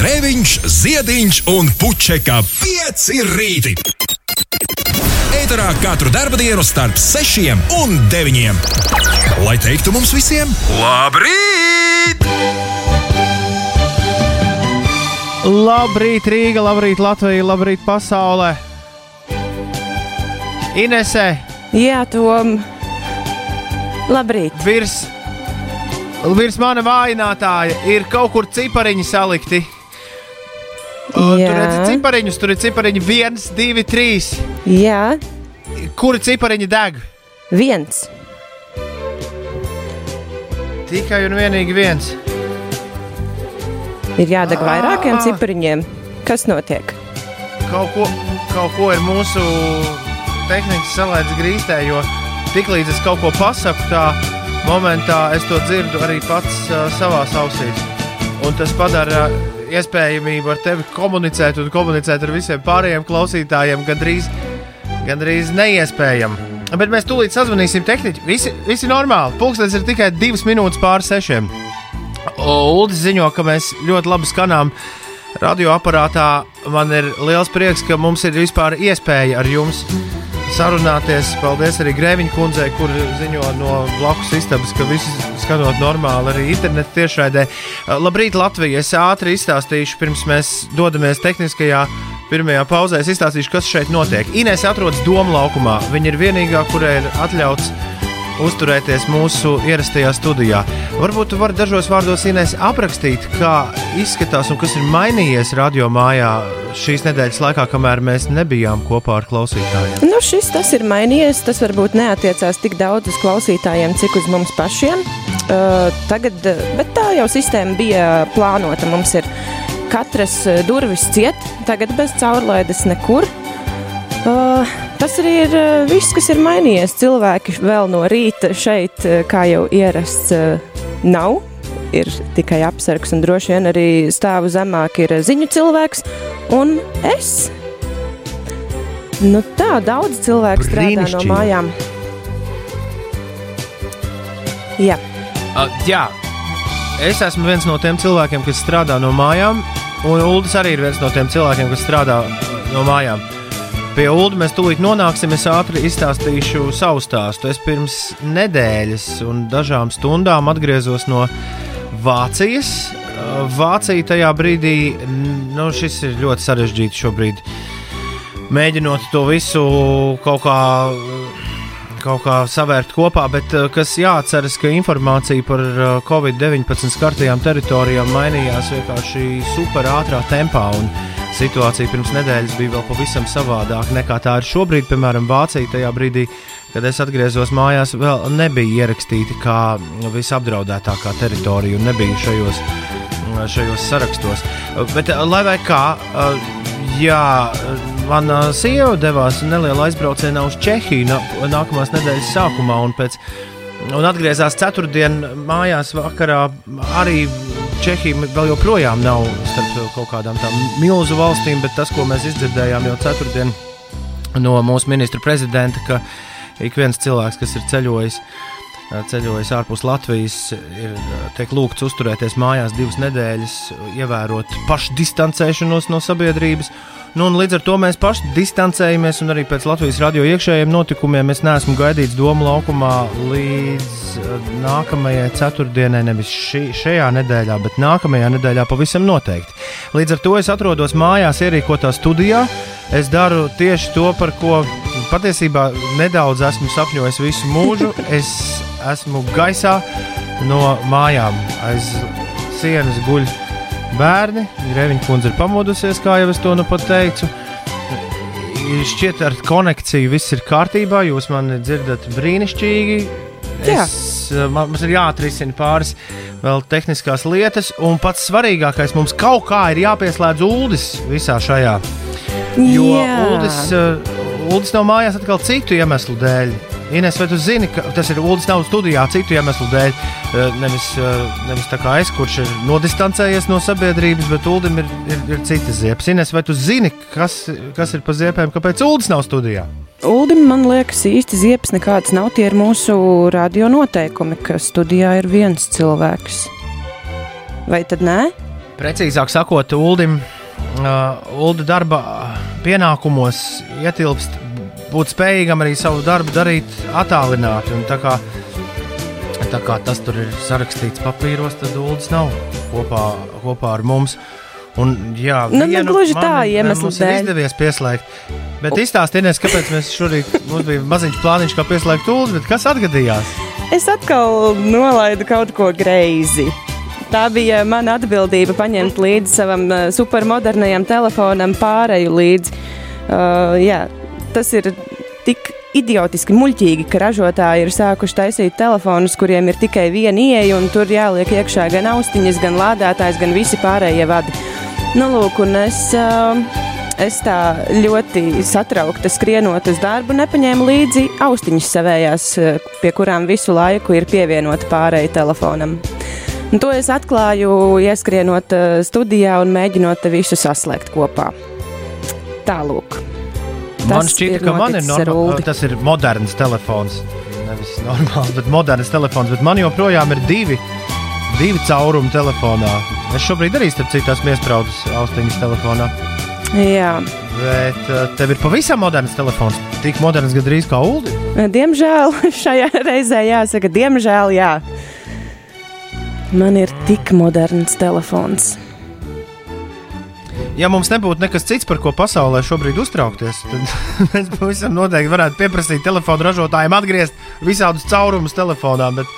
Grēviņš, Ziediņš un Puķeka 5 rīti. Eterā katru dienu starp 6 un 9. Lai teiktu mums visiem, labrīt! Labrīt, Rīga, labrīt, Latvija, labrīt, pasaulē! Inesē, Jā, Tom. Labrīt. virs, virs mana vājinātāja ir kaut kur cipariņi salikti. O, Tur Jā. redz cipariņus, tur ir cipariņi 1, 2, 3. Jā, Kuri cipariņi deg? viens. Tikai un vienīgi viens. Ir jādeg vairākiem Ah. cipariņiem. Kas notiek? Kaut ko, kaut ko ir mūsu tehnikas salēdz grīstē, jo tiklīdz es kaut ko pasaku, tā momentā es to dzirdu arī pats uh, savā ausīs. Un tas padara uh, iespējamību ar tevi komunicēt un komunicēt ar visiem pārējiem klausītājiem gandrīz, gandrīz neiespējami. Bet mēs tūlīt sazvanīsim tehniķi. Visi, visi normāli. Pūkstens ir tikai divas minūtes pāri sešiem. Uldis ziņo, ka mēs ļoti labi skanām radioaparātā. Man ir liels prieks, ka mums ir vispār iespēja ar jums sarunāties. Paldies arī Grēviņa kundzei, kur ziņo no blakus istabas, ka viss skanot normāli arī internetā tiešraidē. Labrīt, Latvija! Es ātri izstāstīšu, pirms mēs dodamies tehniskajā. Pirmajā pauzē es izstāstīšu, kas šeit notiek. Inês atrodas Doma laukumā. Viņa ir vienīgā, kurai ir atļauts uzturēties mūsu ierastajā studijā. Varbūt tu vari dažos vārdos Inês aprakstīt, kā izskatās un kas ir mainījies radio mājā šīs nedēļas laikā, kamēr mēs nebijām kopā ar klausītājiem. Nu, šis tas ir mainījies. Tas varbūt neatiecās tik daudz uz klausītājiem, cik uz mums pašiem. Uh, tagad, uh, bet tā jau sistēma bija plānota. Mums ir katras uh, durvis ciet, tagad bez caurlaides nekur. Uh, tas arī ir uh, viss, kas ir mainījies. Cilvēki vēl no rīta šeit, uh, kā jau ierasts, uh, nav. Ir tikai apsargs, un droši vien arī stāvu zemāk ir ziņu cilvēks un es. Nu tā, daudz cilvēku strādā no mājām. Jā, Uh, jā, es esmu viens no tiem cilvēkiem, kas strādā no mājām, un Ulas arī ir viens no tiem cilvēkiem, kas strādā uh, no mājām. Pie Ulu mēs tūlīt nonāksim. Es ātri izstāstīšu savu stāstu. Es pirms nedēļas un dažām stundām atgriezos no Vācijas. Uh, Vācija tajā brīdī, nu, šis ir ļoti sarežģīti šobrīd. Mēģinot to visu kaut kā kaut kā savērt kopā, bet eh, kas jāatceras, ka informācija par eh, Covid-19 skartajām teritorijām mainījās vienkārši super ātrā tempā. un Situācija pirms nedēļas bija vēl pavisam savādāka nekā tā ir šobrīd. Piemēram, Vācija tajā brīdī, kad es atgriezos mājās, vēl nebija ierakstīta kā visapdraudētākā teritorija un nebija šajos, šajos sarakstos. Bet, eh, lai vai kā, eh, Jā, mana sieva devās nelielā aizbraucienā uz Čehiju nā, nākamās nedēļas sākumā, un, pēc, un atgriezās ceturtdienā mājās vakarā. Arī Čehija vēl joprojām nav starp kaut kādām tādām milzu valstīm, bet tas, ko mēs izdzirdējām jau ceturtdien no mūsu ministra prezidenta, ka ik viens cilvēks, kas ir ceļojis, ceļojis ārpus Latvijas, ir tiek lūgts uzturēties mājās divas nedēļas, ievērot pašdistancēšanos no sabiedrības. Nu, līdz ar to mēs paši distancējamies, un arī pēc Latvijas radio iekšējiem notikumiem es neesmu gaidīts Doma laukumā līdz eh, nākamajai ceturtdienai, nevis šī, šajā nedēļā, bet nākamajā nedēļā pavisam noteikti. Līdz ar to es atrodos mājās, ierīkotā studijā. Es daru tieši to, par ko patiesībā nedaudz esmu sapņojis visu mūžu. Es esmu gaisā no mājām. Aiz sienas guļ bērni. Grēviņa kundze ir pamodusies, kā jau es to nu pat teicu. Šķiet, ar konekciju viss ir kārtībā. Jūs mani dzirdat brīnišķīgi. Jā. Es, man, mums ir jāatrisina pāris vēl tehniskās lietas, un pats svarīgākais mums kaut kā ir jāpieslēdz ULDIS visā šajā. Jo. ULDIS, uh, ULDIS nav mājās atkal citu iemeslu dēļ. Ines, vai tu zini, ka tas ir ULDIS nav studijā citu iemeslu dēļ? Uh, Nevis, uh, nevis tā kā es, kurš ir nodistancējies no sabiedrības, bet ULDIM ir, ir, ir citas ziepes. Ines, vai tu zini, kas, kas ir pa ziepēm, kāpēc ULDIS nav studijā? Uldim, man liekas, īsti ziepes nekādas nav. Tie ir mūsu radio noteikumi, ka studijā ir viens cilvēks. Vai tad nē? precīzāk sakot, Uldim, uh, Ulda darba pienākumos ietilpst būt spējīgam arī savu darbu darīt attālināti. Un tā kā, tā kā tas tur ir sarakstīts papīros, tad Uldis nav kopā, kopā ar mums. Un, jā, Nu, ne gluži tā iemesla mums ir dēļ. izdevies pieslēgt. Bet izstāstījieties, kāpēc mēs šorīt mums bija maziņš plāniņš, kā pieslēgt Uldi, bet kas atgadījās? Es atkal nolaidu kaut ko greizi. Tā bija mana atbildība paņemt līdzi savam uh, supermodernajam telefonam pārēju līdzi. Uh, jā, tas ir tik idiotiski muļķīgi, ka ražotāji ir sākuši taisīt telefonus, kuriem ir tikai viena ieeja, un tur jāliek iekšā gan austiņas, gan lādētājs, gan visi pārējie vadi. Nu, lūk, un es, uh, es tā ļoti satraukta skrienot uz darbu, nepaņēmu līdzi austiņas savējās, uh, pie kurām visu laiku ir pievienota pārējai telefonam. Un to es atklāju, ieskrienot uh, studijā un mēģinot visu saslēgt kopā. Tālūk. Man šķiet, ka man ir normāls, Uldi. tas ir moderns telefons. Nevis normāls, bet moderns telefons. Bet man joprojām ir divi, divi caurumi telefonā. Es šobrīd arī starp citu esmu iesprūdis austiņas telefonā. Jā, Bet uh, tev ir pavisam moderns telefons. Tik moderns gandrīz kā Ulu. diemžēl šajā reizē jāsaka, diemžēl jā. Man ir tik moderns telefons. Ja mums nebūtu nekas cits, par ko pasaulē šobrīd uztraukties, tad mēs pavisam noteikti varētu pieprasīt telefonu ražotājiem atgriezt visādus caurumus telefonā. Bet,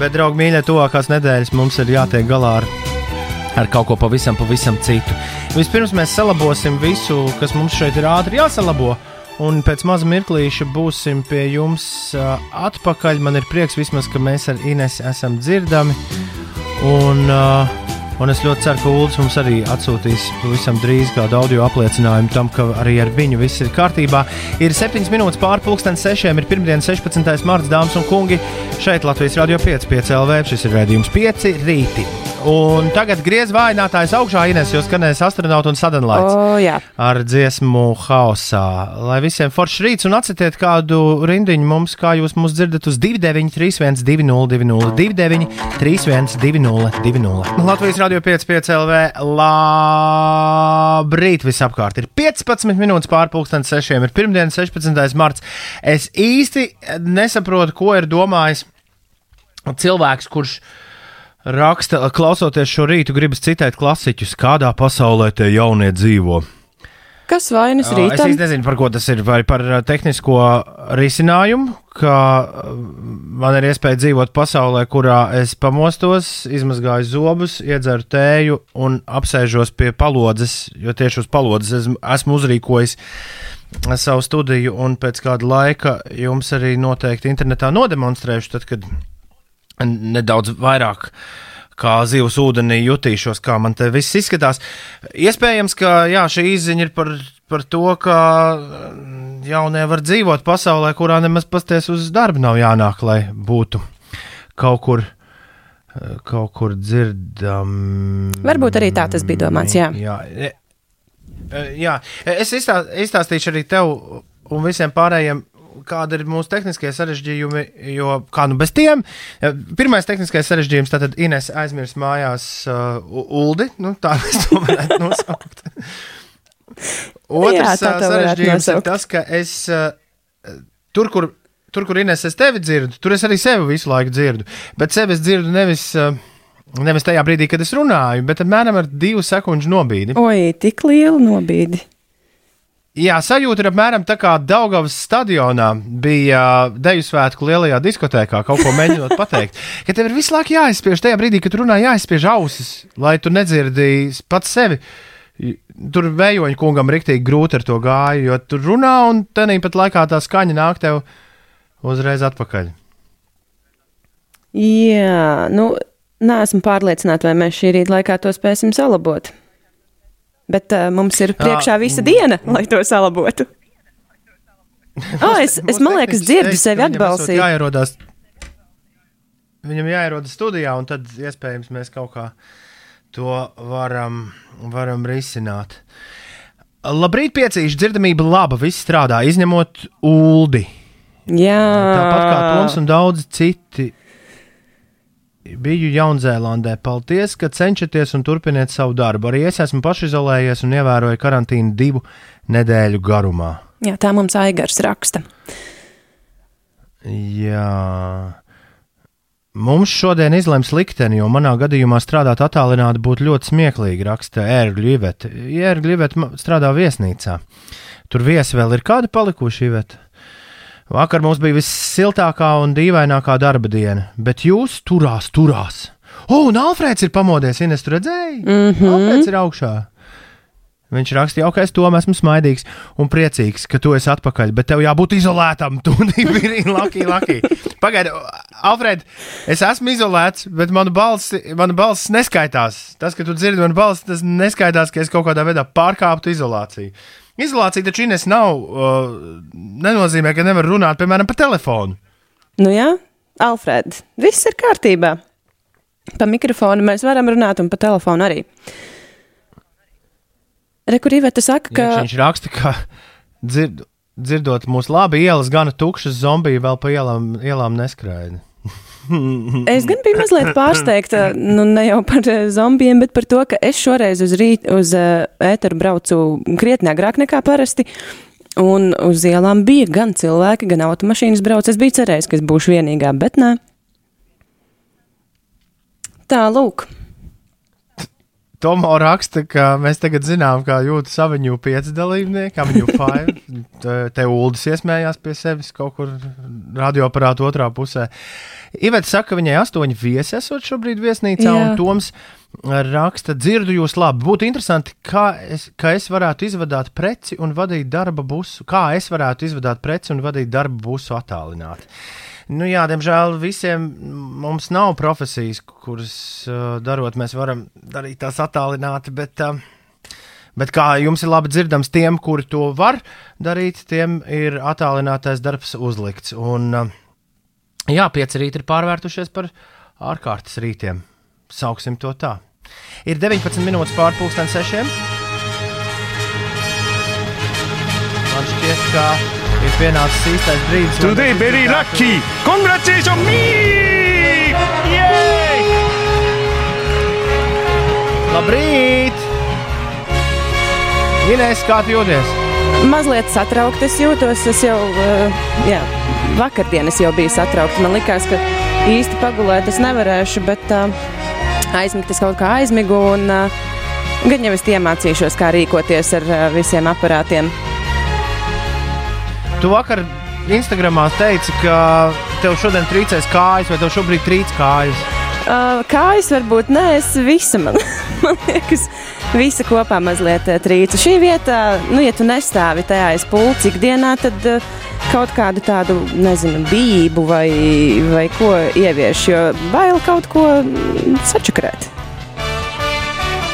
bet draugi, mīļie, tuvākās nedēļas mums ir jātiek galā ar, ar kaut ko pavisam, pavisam citu. Vispirms mēs salabosim visu, kas mums šeit ir ātri jāsalabo. Un pēc maza mirklīša būsim pie jums uh, atpakaļ. Man ir prieks, vismaz, ka mēs ar Inesu esam dzirdami. Un, uh, un es ļoti ceru, ka Ulas mums arī atsūtīs pavisam drīz kādu audio apliecinājumu tam, ka arī ar viņu viss ir kārtībā. Ir 7 minūtes pāri pusdienas sešiem, ir pirmdiena, 16. marts, dāmas un kungi. Šeit Latvijas radio 5, 5 LV, šis ir redzējums 5 rīti. Un tagad griez vājinātājs augšā, Ines, jo skanēs astronauts un sadanlaits O, jā. ar dziesmu haosā. Lai visiem foršs rīts un atsitiet kādu rindiņu mums, kā jūs mūs dzirdat uz 293, 202, 29, 31, 202. Latvijas radio 5,5 LV. Labrīt, visapkārt. Ir 15 minūtes pārpusdienas sešiem, ir pirmdiena, 16. marts. Es īsti nesaprotu, ko ir domājis cilvēks, kurš raksta, klausoties šo rītu, gribas citēt klasiķus, kādā pasaulē tie jaunie dzīvo. Kas vainas Es rītam? īsti nezinu, par ko tas ir. Vai par tehnisko risinājumu, ka man ir iespēja dzīvot pasaulē, kurā es pamostos, izmazgāju zobus, iedzeru tēju un apsēžos pie palodzes, jo tieši uz palodzes esmu, esmu uzrīkojis savu studiju, un pēc kāda laika jums arī noteikti internetā nodemonstrēšu, tad, kad nedaudz vairāk kā zivs ūdenī jutīšos, kā man te viss izskatās. Iespējams, ka jā, šī izziņa ir par, par to, ka mm, jaunie var dzīvot pasaulē, kurā nemaz pasties uz darbu nav jānāk, lai būtu kaut kur. Kaut kur dzirdam. Varbūt arī tā tas bija domāts, jā. Jā, e- e, jā. es izstā, izstāstīšu arī tev un visiem pārējiem, kāda ir mūsu tehniskie sarežģījumi. Jo kā nu bez tiem, pirmais tehniskais sarežģījums, tātad Ines aizmirs mājās uh, Uldi. Nu, tā mēs to varētu nosaukt. Otrs Jā, tā varētu sarežģījums ir nosaukt. tas, ka es uh, tur, kur. Tur, kur Ines es tevi dzirdu, tur es arī sevi visu laiku dzirdu. Bet sevi es dzirdu nevis, uh, nevis tajā brīdī, kad es runāju, bet apmēram ar divu sekundžu nobīdi. Oi, tik liela nobīdi. Jā, sajūta ir apmēram tā kā Daugavas stadionā bija uh, Deju svētku lielajā diskotēkā, kaut ko mēģinot pateikt. Ka tev ir visu laiku jāizspiež tajā brīdī, kad runā, jāizspiež ausis, lai tu nedzirdi pats sevi. Tur vējoņa kungam rīktīgi grūti ar to gāja, jo tur runā un tenī pat laikā tā skaņa nāk tev uzreiz atpakaļ. Jā, nu, neesmu pārliecināta, vai mēs šī rīta laikā to spēsim salabot. Bet uh, mums ir priekšā visa diena, lai to salabotu. Oh, es, es man liekas, dzirdu sevi atbalstīt. Jāierodās, viņam jāierodas studijā, un tad iespējams mēs kaut kā to varam, varam risināt. Labrīt, piecīši, dzirdamība laba, viss strādā, izņemot ULDI. Jā, Tāpat kā Toms un daudzi citi. Biju Jaunzēlandē. Paldies, ka cenšaties un turpiniet savu darbu. Arī es esmu pašizolējies un ievēroju karantīnu divu nedēļu garumā. Jā, tā mums Aigars raksta. Jā. Mums šodien izlems likteni, jo manā gadījumā strādāt attālināti būtu ļoti smieklīgi, raksta Ērgļu Iveta. Ērgļu Iveta strādā viesnīcā. Tur viesi vēl ir kādi palikuši, Iveta? Vakar mums bija vissiltākā un dīvainākā darba diena, bet jūs turās, turās. O, un Alfrēds ir pamodies, Ines, tu redzēji? Mm -hmm. Alfrēds ir augšā. Viņš rakstīja, ok, es tomēr esmu smaidīgs un priecīgs, ka tu esi atpakaļ, bet tev jābūt izolētam. Tu nebija laki, laki. Pagaidi, Alfred, es esmu izolēts, bet mana balss, mana balss neskaitās. Tas, ka tu dzirdi manu balsi, tas neskaitās, ka es kaut kādā veidā pārkāptu izolāciju. Izolācija taču Ines nav, uh, nenozīmē, ka nevar runāt, piemēram, pa telefonu. Nu jā, Alfred, viss ir kārtībā. Pa mikrofonu mēs varam runāt un pa telefonu arī. Rekurīvē, tas saka, ka. Jā, viņš raksta, ka dzird, dzirdot mūsu labi ielas, gana tukšas zombiju vēl pa ielām, ielām neskraida. es gan biju mazliet pārsteigta, nu ne jau par zombijiem, bet par to, ka es šoreiz uz rītu, uz uh, ēteru braucu krietni agrāk nekā parasti. Un uz ielām bija gan cilvēki, gan automašīnas brauc. Es biju cerējis, ka es būšu vienīgā, bet nē. Tā, lūk. Tomo raksta, ka mēs tagad zinām, kā jūtas Avenue 5 dalībnieki, Avenue 5. Te, Uldis iesmējās pie sevis kaut kur radioaparāta otrā pusē. Ivets saka, ka viņai astoņi viesi esot šobrīd viesnīcā, Jā. un Toms raksta, dzirdu jūs labi. Būtu interesanti, kā es, kā es varētu izvadāt preci un vadīt darba busu, kā es varētu izvadāt preci un vadīt darba busu attālināti. Nu, jā, diemžēl visiem mums nav profesijas, kuras uh, darot, mēs varam darīt tās attālināti, bet, uh, bet kā jums ir labi dzirdams, tiem, kuri to var darīt, tiem ir attālinātais darbs uzlikts. Un, uh, jā, pieci rīti ir pārvērtušies par ārkārtas rītiem. Sauksim to tā. Ir 19 minūtes pārpusdien sešiem. Man šķiet, ka ir pienācis īstais brīdis. Today very lucky! Congratulations me! Yay! Labrīt! Inês, kā tu jūties? Mazliet satraukta es jūtos. Es jau, uh, jā, vakardienas jau biju satraukta. Man likās, ka īsti pagulēt es nevarēšu, bet uh, aizmigt es kaut kā aizmigu. Un, uh, gan jau es iemācīšos, kā rīkoties ar visiem aparātiem. Tu vakar Instagramā teici, ka tev šodien trīcēs kājas, vai tev šobrīd trīc kājas? Uh, kājas varbūt nē, es visa man, man liekas. Visa kopā mazliet trīca. Šī vieta, nu, ja tu nestāvi tajā aiz pulci ikdienā, tad uh, kaut kādu tādu, nezinu, bību vai, vai ko ievieš, jo bail kaut ko sačakarēt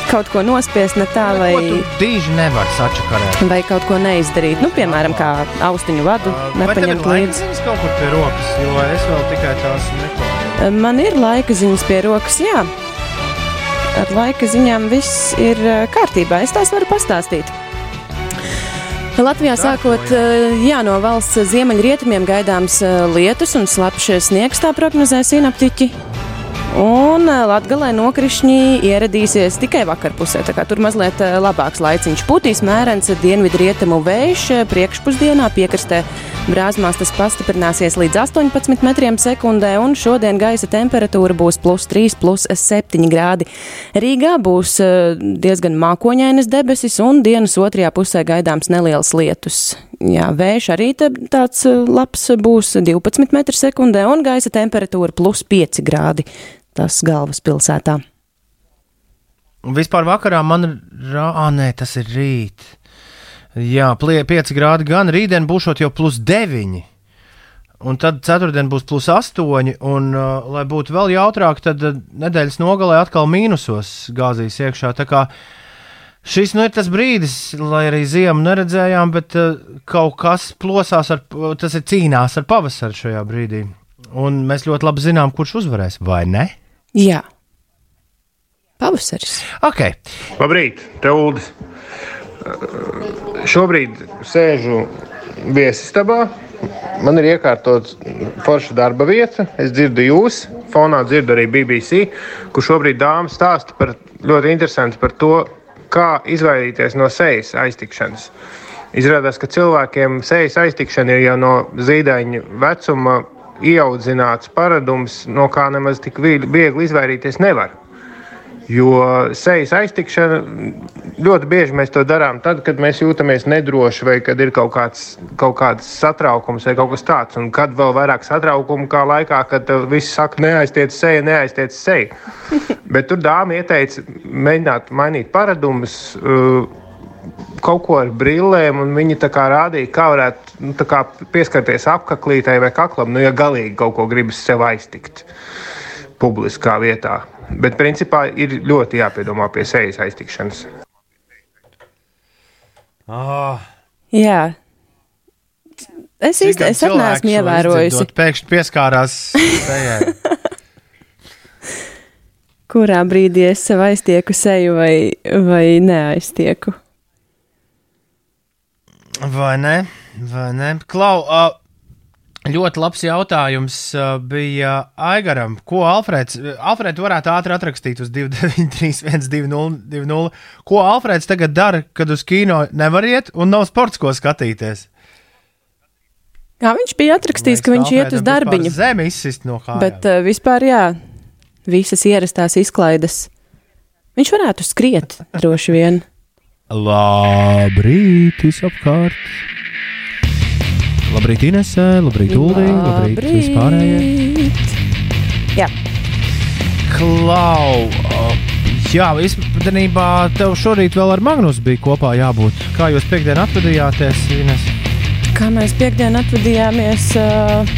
kaut ko nospiest ne tā, lai. Dīži nevar sačakarēt. Vai kaut ko neizdarīt. Nu, piemēram, kā austiņu vadu uh, nepaņemt līdzi. Tas kaut kur pie rokas, jo es vēl tikai tās meklēju. Man ir laika ziņas pie rokas, jā. Ar laika ziņām viss ir kārtībā. Es tās varu pastāstīt. Latvijā sākot jā, no valsts ziemeļrietumiem gaidāms lietus un slapjš sniegs, tā prognozē sinaptiķi. Un eh, Latvijā nokrišņi ieradīsies tikai vakarpusē. Tur mazliet eh, labāks laiciņš. Putīs mērens dienvidu rietumu vējš eh, priekšpusdienā piekrastē. Brāzmās tas pastiprināsies līdz 18 metriem sekundē, un šodien gaisa temperatūra būs plus 3, plus 7 grādi. Rīgā būs diezgan mākoņainas debesis, un dienas otrajā pusē gaidāms neliels lietus. Jā, vējš arī tāds labs būs 12 m2, un gaisa temperatūra plus 5 grādi tas galvaspilsētā. Vispār vakarā man ir, ah, nē, tas ir rīt. Jā, 5 grādi gan rītdien būs jau plus 9. Un tad ceturtdien būs plus 8, un, uh, lai būtu vēl jautrāk, tad uh, nedēļas nogalē atkal mīnusos gāzīs iekšā. Tā kā šis nu ir tas brīdis, lai arī ziemu neredzējām, bet uh, kaut kas plosās, ar, tas ir cīnās ar pavasaru šajā brīdī. Un mēs ļoti labi zinām, kurš uzvarēs, vai ne? Jā. Pavasaris. Ok. Labrīt, Teuldis. Šobrīd sēžu viesistabā. Man ir iekārtots forša darba vieta. Es dzirdu jūs, fonā dzirdu arī BBC, kur šobrīd dāmas stāsta par ļoti interesantu par to, kā izvairīties no sejas aiztikšanas. Izrādās, ka cilvēkiem sejas aiztikšana ir jau no zīdaiņa vecuma ieaudzināts paradums, no kā nemaz tik viegli izvairīties nevar. Jo sejas aiztikšana ļoti bieži mēs to darām tad, kad mēs jūtamies nedroši vai kad ir kaut kāds, kaut kāds satraukums vai kaut kas tāds. Un kad vēl vairāk satraukumu kā laikā, kad viss saka, neaiztiec seja, neaiztiec seja. Bet tur dāma ieteica mēģināt mainīt paradumus. Uh, kaut ko ar brillēm, un viņi tā kā rādīja, kā varētu nu, kā pieskarties apaklītai vai kaklam, nu, ja galīgi kaut ko gribas sev aiztikt publiskā vietā. Bet principā ir ļoti jāpiedomā pie sejas aiztikšanas. Oh, Jā. Es īsti es neesmu ievērojusi, Pēkšņi pieskārās sejai. kurā brīdī es sev aiztieku seju vai, vai neaiztieku. Vai ne? Vai ne? Klau, uh, ļoti labs jautājums uh, bija Aigaram. Ko Alfrēds, Alfrēds varētu ātri atrakstīt uz 293, 120, Ko Alfrēds tagad dara, kad uz kino nevar iet un nav sports, ko skatīties? Jā, viņš bija atrakstījis, ka viņš iet uz darbiņu. Zemi izsist no kājām. Bet uh, vispār, jā, visas ierastās izklaides. Viņš varētu skriet droši vien. Labrīt, visapkārt! Labrīt, Inesē, labrīt, Uldī, labrīt, vispārējie! Jā, Klau! Jā, īstenībā tev šorīt vēl ar Magnus bija kopā jābūt. Kā jūs piekdien atvadījāties, Ines? kā mēs piekdienā atvadījāmies, uh,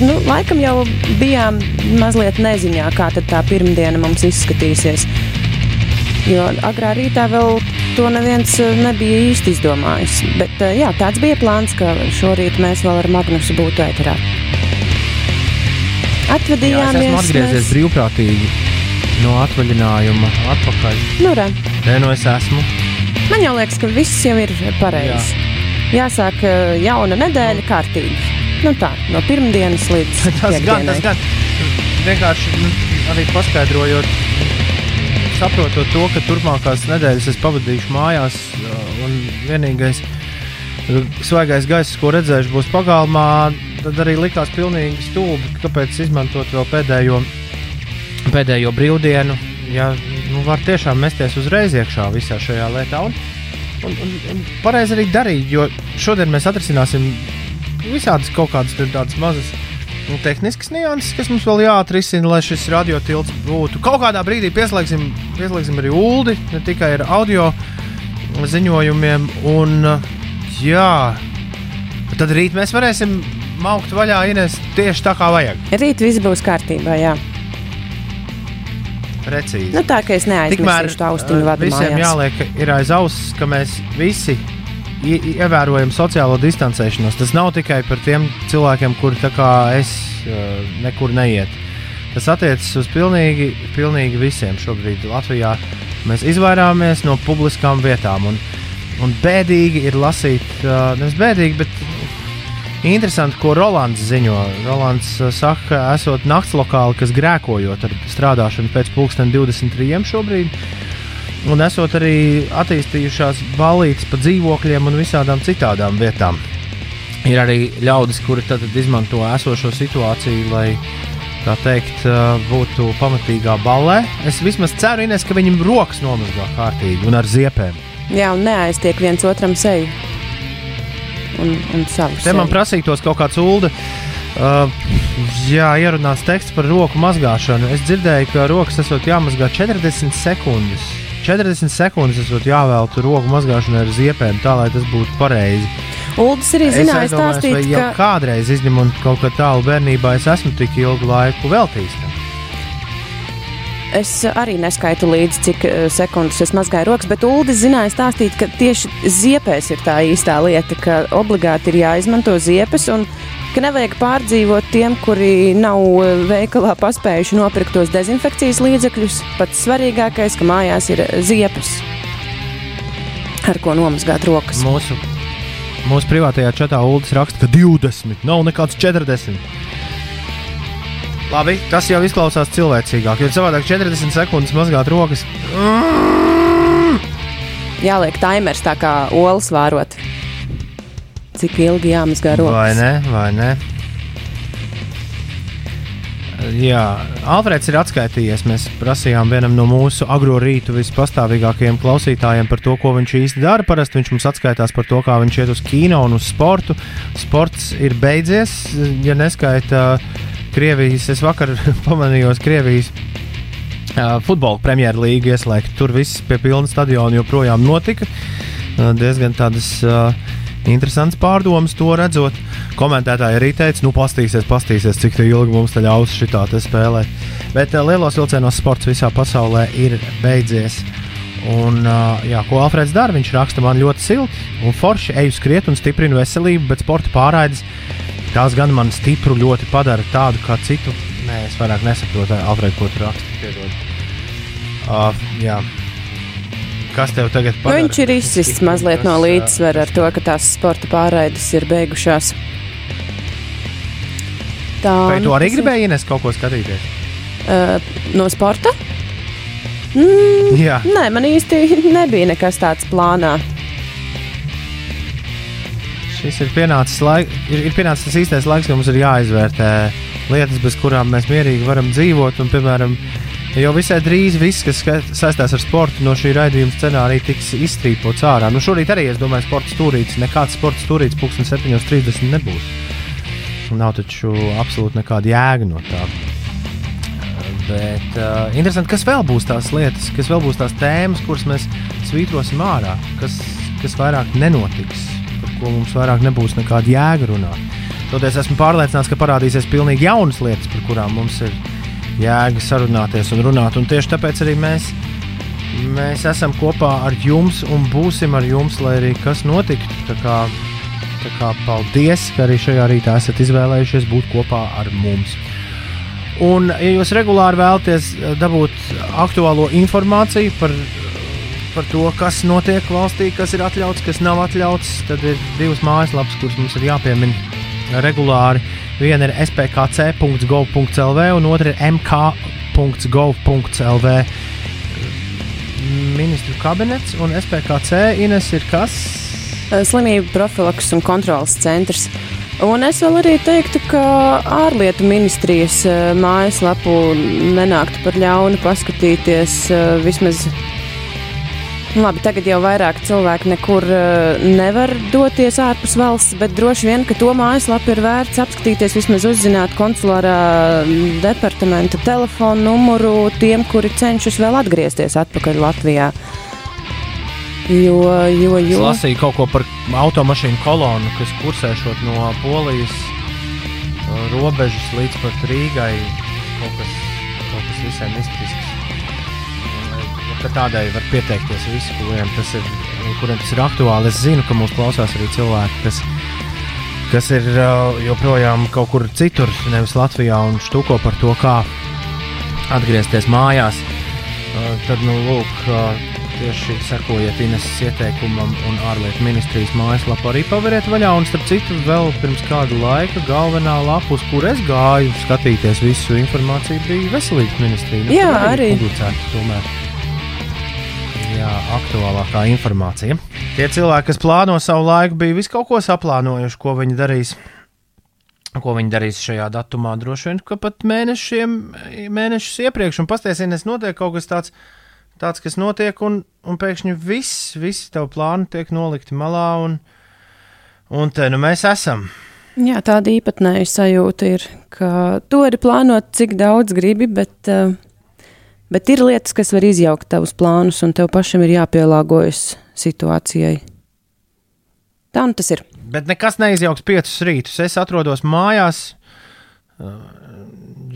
nu, laikam jau bijām mazliet neziņā, kā tad tā pirmdiena mums izskatīsies. Jo agrā rītā vēl to neviens uh, nebija īsti izdomājis. Bet uh, jā, tāds bija plāns, ka šorīt mēs vēl ar Magnusu būtu ēterā. Jā, es Atvadījāmies. esmu atgriezies brīvprātīgi no atvaļinājuma atpakaļ. Nu, re, Nē, nu es esmu. man jau liekas, ka viss jau ir pareizi. Jāsāk uh, jauna nedēļa kārtīgi. Nu tā, no pirmdienas līdz Tas gan, tas piekdienai. gan. Vienkārši nu, arī paskaidrojot, saprotot to, ka turpmākās nedēļas es pavadīšu mājās, uh, un vienīgais uh, svaigais gaiss, ko redzēšu, būs pagalmā. Tad arī likās pilnīgi stulbi, kāpēc izmantot vēl pēdējo, pēdējo brīvdienu. Ja nu, var tiešām mesties uzreiz iekšā visā šajā lietā. Un, un, un, un pareizi arī darīt, jo šodien mēs atrisināsim visādas kaut kādas tādas mazas nu, tehniskas nianses, kas mums vēl jāatrisina, lai šis radiotilts būtu. Kaut kādā brīdī pieslēgsim, pieslēgsim arī ULDI, ne tikai ar audio ziņojumiem. Un, jā, tad rīt mēs varēsim maukt vaļā Ines tieši tā kā vajag. Rīt viss būs kārtībā, jā. Precīzi. Nu, tā kā es neaizmirsīšu to austiņu uh, vadu visiem mājās. jāliek ir aiz auss, ka mēs visi ievērojam sociālo distancēšanos. Tas nav tikai par tiem cilvēkiem, kuri tā kā es uh, nekur neiet. Tas attiecas uz pilnīgi, pilnīgi visiem šobrīd Latvijā. Mēs izvairāmies no publiskām vietām. Un, un bēdīgi ir lasīt, uh, nevis bēdīgi, bet interesanti, ko Rolands ziņo. Rolands uh, saka, ka esot nakts lokāli, kas grēkojot ar strādāšanu pēc pulksten 23 šobrīd. Un esot arī attīstījušās balītas pa dzīvokļiem un visādām citām vietām. Ir arī ļaudis, kuri izmanto esošo situāciju, lai tā teikt, būtu pamatīgā ballē. Es vismaz ceru, Ines, ka viņam rokas nomazgā kārtīgi un ar ziepēm. Jā, un neaiztiek viens otram seju. Un, un savu Te man seju. prasītos kaut kāds ulda. Uh, jā, ierunāts teksts par roku mazgāšanu. Es dzirdēju, ka rokas esot jāmazgā 40 sekundes. 40 sekundes esot jāvelta roku mazgāšanai ar ziepēm, tā lai tas būtu pareizi. Uldis arī zināja aizdomājos, vai stāstīt, jau ka kādreiz izņemot kaut kā tālu bērnībā, es esmu tik ilgu laiku veltījis. es arī neskaitu līdzi, cik uh, sekundes es mazgāju rokas, bet Uldis zināja stāstīt, ka tieši ziepēs ir tā īstā lieta, ka obligāti ir jāizmanto ziepes un ka nevajag pārdzīvot tiem, kuri nav uh, veikalā paspējuši nopirkt tos dezinfekcijas līdzekļus. Pats svarīgākais, ka mājās ir ziepes, ar ko nomazgāt rokas. Mūsu, mūsu privātajā čatā Ulas raksta, ka 20 nav nekāds 40. Labi, tas jau izklausās cilvēcīgāk, jo savādāk 40 sekundes mazgāt rokas. Jāliek timers tā kā olas vārot. Cik ilgi jāmazgā rokas? Vai ne? Vai ne? Jā, Alfrēds ir atskaitījies. Mēs prasījām vienam no mūsu agro rītu vispastāvīgākajiem klausītājiem par to, ko viņš īsti dara. Parasti viņš mums atskaitās par to, kā viņš iet uz kino un uz sportu. Sports ir beidzies, ja neskaita Krievijas. Es vakar pamanīju Krievijas futbola premjerlīgu ieslēgt. Tur viss pie pilna stadiona joprojām notika. Diezgan tādas. Uh, Interesants pārdomas to redzot. Komentētāji arī teica, nu, pastīsies, pastīsies, cik ilgi mums te ļaus šitā te spēlēt. Bet uh, lielos vilcienos sports visā pasaulē ir beidzies. Un, uh, jā, ko Alfrēds dara? Viņš raksta man ļoti silti un forši, eju skriet un stiprinu veselību, bet sporta pārraides tās gan man stipru ļoti padara tādu kā citu. Nē, es vairāk nesaprotu, Alfrēd, ko tu raksti. Piedod. Uh, jā. Kas tev tagad Nu, padara? viņš ir izsists mazliet no līdzsvara ar to, ka tās sporta pārraides ir beigušās. Tā Vai tu nu, arī tas ir. gribēji ienest kaut ko skatīties? Uh, no sporta? Mm, Jā. nē, man īsti nebija nekas tāds plānā. Šis ir pienācis, laik, ir, ir pienācis tas īstais laiks, kad mums ir jāizvērtē lietas, bez kurām mēs mierīgi varam dzīvot. Un, piemēram, jau visai drīz viss, kas saistās ar sportu, no šī raidījuma scenārija tiks izstrīpots ārā. Nu, šorīt arī es domāju, sports stūrītis, nekāds sports stūrītis 7.30 nebūs. Nav taču absolūti nekāda jēga no tā. Bet uh, interesanti, kas vēl būs tās lietas, kas vēl būs tās tēmas, kuras mēs svītrosim ārā, kas, kas vairāk nenotiks, par ko mums vairāk nebūs nekāda jēga runāt. Toties esmu pārliecināts, ka parādīsies pilnīgi jaunas lietas, par kurām mums ir jēga sarunāties un runāt. Un tieši tāpēc arī mēs, mēs esam kopā ar jums un būsim ar jums, lai arī kas notiktu. Tā kā, tā kā paldies, ka arī šajā rītā esat izvēlējušies būt kopā ar mums. Un, ja jūs regulāri vēlaties eh, dabūt aktuālo informāciju par, par to, kas notiek valstī, kas ir atļauts, kas nav atļauts, tad ir divas mājaslapas, kuras mums ir jāpiemina regulāri. Viena ir spkc.gov.lv un otra ir mk.gov.lv. Ministru kabinets un SPKC Ines ir kas? Uh, Slimību profilaks un kontrolas centrs. Un es vēl arī teiktu, ka ārlietu ministrijas uh, mājaslapu nenāktu par ļaunu paskatīties uh, vismaz. Nu, Labi, tagad jau vairāk cilvēku nekur uh, nevar doties ārpus valsts, bet droši vien, ka to mājaslapu ir vērts apskatīties, vismaz uzzināt konsulārā departamenta telefonu numuru tiem, kuri cenšas vēl atgriezties atpakaļ Latvijā. Jo, jo, Es jo. lasīju kaut ko par automašīnu kolonu, kas kursēšot no Polijas uh, robežas līdz pat Rīgai. Kaut kas, kaut kas visai mistisks. Ka Tādai var pieteikties visi, kuriem tas ir, kuriem tas ir aktuāli. Es zinu, ka mūs klausās arī cilvēki, kas, kas ir uh, joprojām kaut kur citur, nevis Latvijā, un štuko par to, kā atgriezties mājās. Uh, tad, nu, lūk, uh, tieši sekojiet Ineses ieteikumam, un ārlietu ministrijas mājaslapu arī paveriet vaļā. Un, starp citu, vēl pirms kāda laika galvenā lapa, uz kur es gāju, skatīties visu informāciju, bija veselības ministrija. Nu, Jā, tur arī. publicēta tomēr. Jā, aktuālākā informācija. Tie cilvēki, kas plāno savu laiku, bija visu kaut ko saplānojuši, ko viņi darīs. Ko viņi darīs šajā datumā? Droši vien, ka pat mēnešiem, mēnešus iepriekš, un pastāstīs, notiek kaut kas tāds, tāds kas notiek, un, un pēkšņi viss, visi tavi plāni tiek nolikti malā, un, un te nu mēs esam. Jā, tāda īpatnēja sajūta ir, ka tu vari plānot, cik daudz gribi, bet, uh, bet ir lietas, kas var izjaukt tavus plānus, un tev pašam ir jāpielāgojas situācijai. Tā nu tas ir. Bet nekas neizjauks piecus rītus. Es atrodos mājās.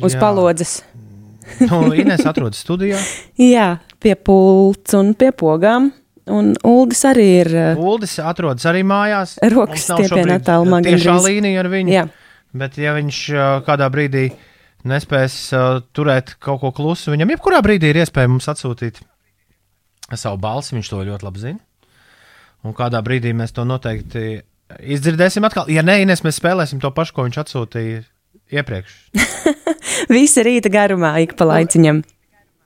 Uz Jā. palodzes. Nu, Ines atrodas studijā. Jā, pie pults un pie pogām. Un Uldis arī ir. uh, Uldis atrodas arī mājās. Rokas stiepienā attālumā Tiešā līnija ar viņu. Jā, Bet, ja viņš ā, kādā brīdī nespēs uh, turēt kaut ko klusu, viņam jebkurā brīdī ir iespēja mums atsūtīt savu balsi. Viņš to ļoti labi zina. Un kādā brīdī mēs to noteikti izdzirdēsim atkal. Ja nē, Ines, mēs spēlēsim to pašu, ko viņš atsūtīja iepriekš. Visa rīta garumā ik pa laiciņam.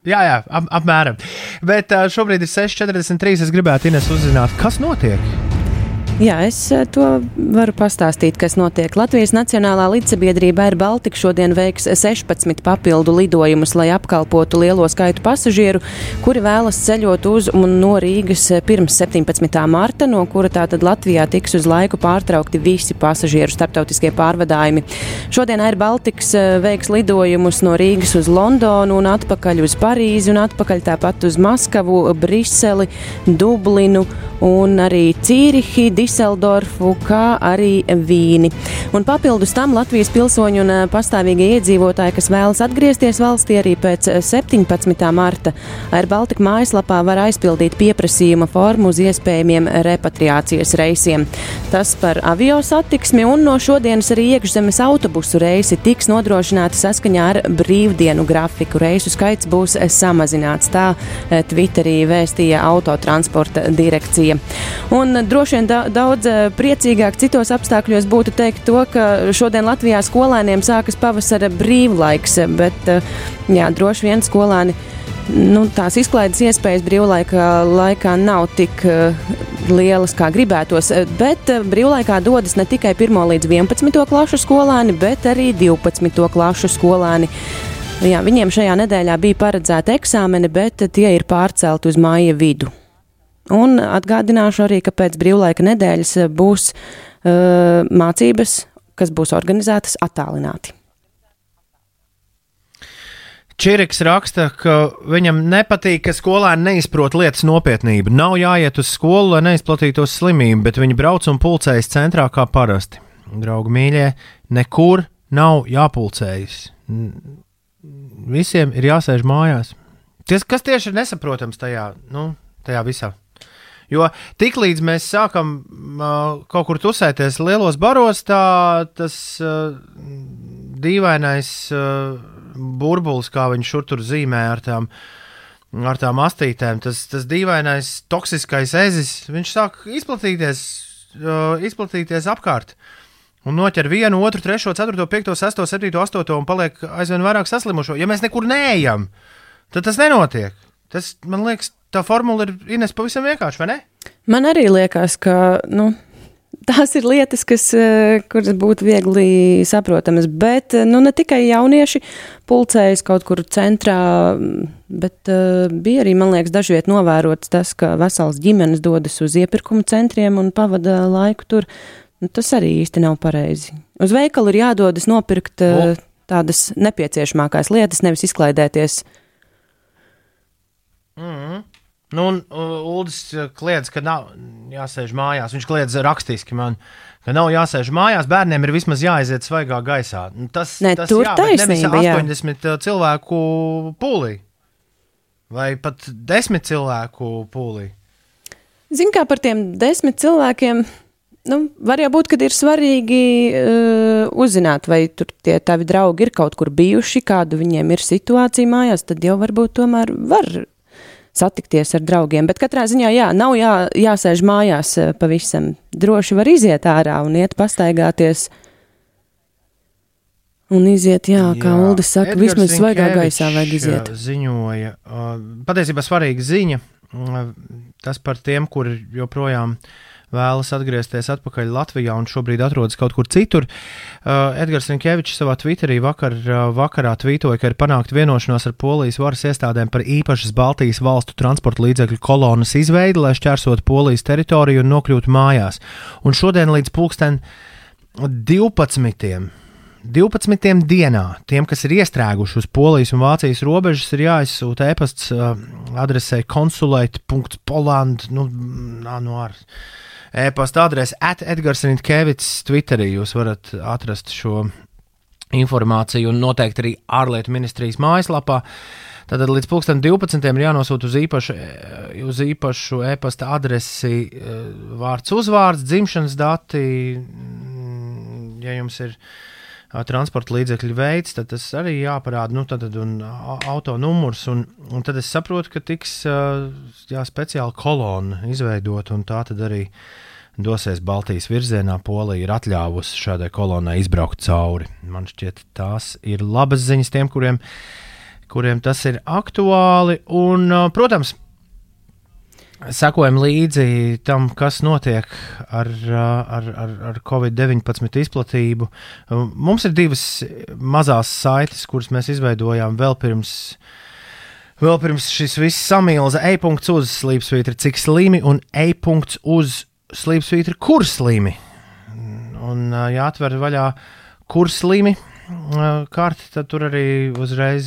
Jā, jā, ap, apmēram. Bet uh, šobrīd ir 6,43. Es gribētu Ines uzzināt, kas notiek. Jā, es eh, to varu pastāstīt, kas notiek. Latvijas Nacionālā līdzsabiedrība Air Baltica šodien veiks 16 papildu lidojumus, lai apkalpotu lielo skaitu pasažieru, kuri vēlas ceļot uz un no Rīgas pirms 17. marta, no kura tātad Latvijā tiks uz laiku pārtraukti visi pasažieru starptautiskie pārvadājumi. Šodien Air Baltics eh, veiks lidojumus no Rīgas uz Londonu un atpakaļ uz Parīzi un atpakaļ tāpat uz Maskavu, Briseli, Dublinu un arī Cīrihi. Diseldorfu, kā arī Vīni. Un papildus tam Latvijas pilsoņi un pastāvīgie iedzīvotāji, kas vēlas atgriezties valstī arī pēc 17. Eh, marta, ar Baltika mājaslapā var aizpildīt pieprasījuma formu uz iespējamiem repatriācijas reisiem. Tas par avio satiksmi un no šodienas arī iekšzemes autobusu reisi tiks nodrošināti saskaņā ar brīvdienu grafiku. Reisu skaits būs samazināts, tā Twitterī vēstīja autotransporta direkcija. Un droši vien da daudz eh, priecīgāk citos apstākļos būtu teikt to, ka šodien Latvijā skolēniem sākas pavasara brīvlaiks, bet eh, jā, droši vien skolēni. Nu, tās izklaides iespējas brīvlaika laikā nav tik uh, lielas, kā gribētos, bet brīvlaikā dodas ne tikai 1 līdz 11 klašu skolēni, bet arī 12 klašu skolēni. Jā, viņiem šajā nedēļā bija paredzēta eksāmeni, bet tie ir pārcelti uz māja vidu. Un atgādināšu arī, ka pēc brīvlaika nedēļas būs uh, mācības, kas būs organizētas attālināti. Čiriks raksta, ka viņam nepatīk, ka skolēni neizprot lietas nopietnību. Nav jāiet uz skolu, lai neizplatītos slimību, bet viņi brauc un pulcējas centrā kā parasti. Draugi mīļie, nekur nav jāpulcējas. Visiem ir jāsēž mājās. Ties, kas tieši ir nesaprotams tajā, nu, tajā visā? Jo tiklīdz mēs sākam uh, kaut kur tusēties lielos baros, tā tas uh, dīvainais uh, burbulis, kā viņš šur tur zīmē ar tām, ar tām astītēm, tas, tas dīvainais toksiskais ezis, viņš sāk izplatīties, uh, izplatīties apkārt. Un noķer vienu, otru, trešo, ceturto, piekto, sesto, septīto, astoto un paliek aizvien vairāk saslimušo. Ja mēs nekur neejam, tad tas nenotiek. Tas, man liekas, tā formula ir Ines pavisam vienkārša, vai ne? Man arī liekas, ka nu, tās ir lietas, kas, eh, kuras būtu viegli saprotamas, bet eh, nu, ne tikai jaunieši pulcējas kaut kur centrā, bet uh, bija arī, man liekas, dažviet novērots tas, ka vesels ģimenes dodas uz iepirkumu centriem un pavada laiku tur. Nu, tas arī īsti nav pareizi. Uz veikalu ir jādodas nopirkt uh, tādas nepieciešamākās lietas, nevis izklaidēties. Mm -hmm. Nu, un uh, Uldis uh, kliedz, ka nav jāsēž mājās. Viņš kliedz rakstiski man, ka nav jāsēž mājās. Bērniem ir vismaz jāaiziet svaigā gaisā. Nu, tas, ne, tas tur jā, taisnība, 80 jā. cilvēku pūlī. Vai pat 10 cilvēku pūlī. Ziniet, kā par tiem desmit cilvēkiem. Nu, var jau būt, ka ir svarīgi uh, uzzināt, vai tur tie tavi draugi ir kaut kur bijuši, kāda viņiem ir situācija mājās. Tad jau varbūt tomēr var satikties ar draugiem. Bet katrā ziņā jā, nav jā, jāsēž mājās eh, pavisam. Droši var iziet ārā un iet pastaigāties. Un iziet, jā, kā jā. Uldis saka, Edgars vismaz svaigā gaisā vajag iziet. Ziņoja, patiesībā svarīga ziņa, tas par tiem, kuri joprojām uh, vēlas atgriezties atpakaļ Latvijā un šobrīd atrodas kaut kur citur. Uh, Edgars Rinkevičs savā Twitterī vakar, uh, vakarā tvītoja, ka ir panākta vienošanās ar Polijas varas iestādēm par īpašas Baltijas valstu transporta līdzekļu kolonas izveidi, lai šķērsotu Polijas teritoriju un nokļūtu mājās. Un šodien līdz pulksten 12. 12 dienā tiem, kas ir iestrēguši uz Polijas un Vācijas robežas, ir jāizsūta e-pasts uh, adresē konsulēt.poland. Nu, nā, nu, ar, e-pasta adrese Edgars Rinkevits Twitterī. Jūs varat atrast šo informāciju un noteikti arī ārlietu ministrijas mājaslapā. Tātad līdz 2012. ir jānosūta uz īpašu, uz īpašu e-pasta adresi e, vārds, uzvārds, dzimšanas dati. Ja jums ir transporta līdzekļu veids, tad tas arī jāparāda, nu, tad, un auto numurs. Un, un tad es saprotu, ka tiks jā, speciāla kolona izveidota, un tā tad arī dosies Baltijas virzienā. Polija ir atļāvusi šādai kolonai izbraukt cauri. Man šķiet, tās ir labas ziņas tiem, kuriem, kuriem tas ir aktuāli. Un, protams, sekojam līdzi tam, kas notiek ar, ar, ar, ar Covid-19 izplatību. Mums ir divas mazas saites, kuras mēs izveidojām vēl pirms. Vēl pirms šis viss samilza e-punkts uz slīpsvītra, cik slimi, un e-punkts uz slīpsvītra, kur slimi. Un jāatver vaļā, kur slimi karti, tad tur arī uzreiz